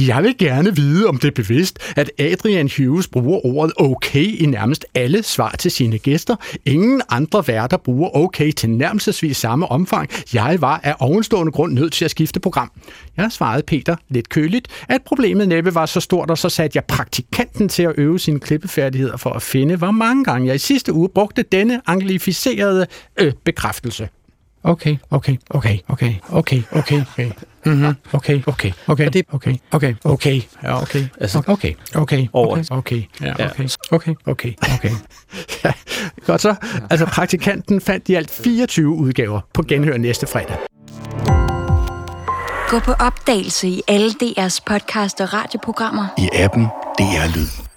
Jeg vil gerne vide, om det er bevidst, at Adrian Hughes bruger ordet okay i nærmest alle svar til sine gæster. Ingen andre værter bruger okay til nærmelsesvis samme omfang. Jeg var af ovenstående grund nødt til at skifte program. Jeg svarede Peter lidt køligt, at problemet næppe var så stort, og så satte jeg praktikanten til at øve sin klippefærdigheder for at finde, hvor mange gange jeg i sidste uge brugte denne anglificerede øh, bekræftelse. Okay, okay, okay, okay, okay, okay, okay. Mm-hmm. Okay, okay, okay, det okay, okay, okay, ja, okay, Altså, okay, okay, over. okay, okay, ja, Ja. okay, okay, okay, okay. Ja, godt så. Altså, praktikanten fandt i alt 24 udgaver på genhør næste fredag. Gå på opdagelse i alle DR's podcast og radioprogrammer. I appen DR Lyd.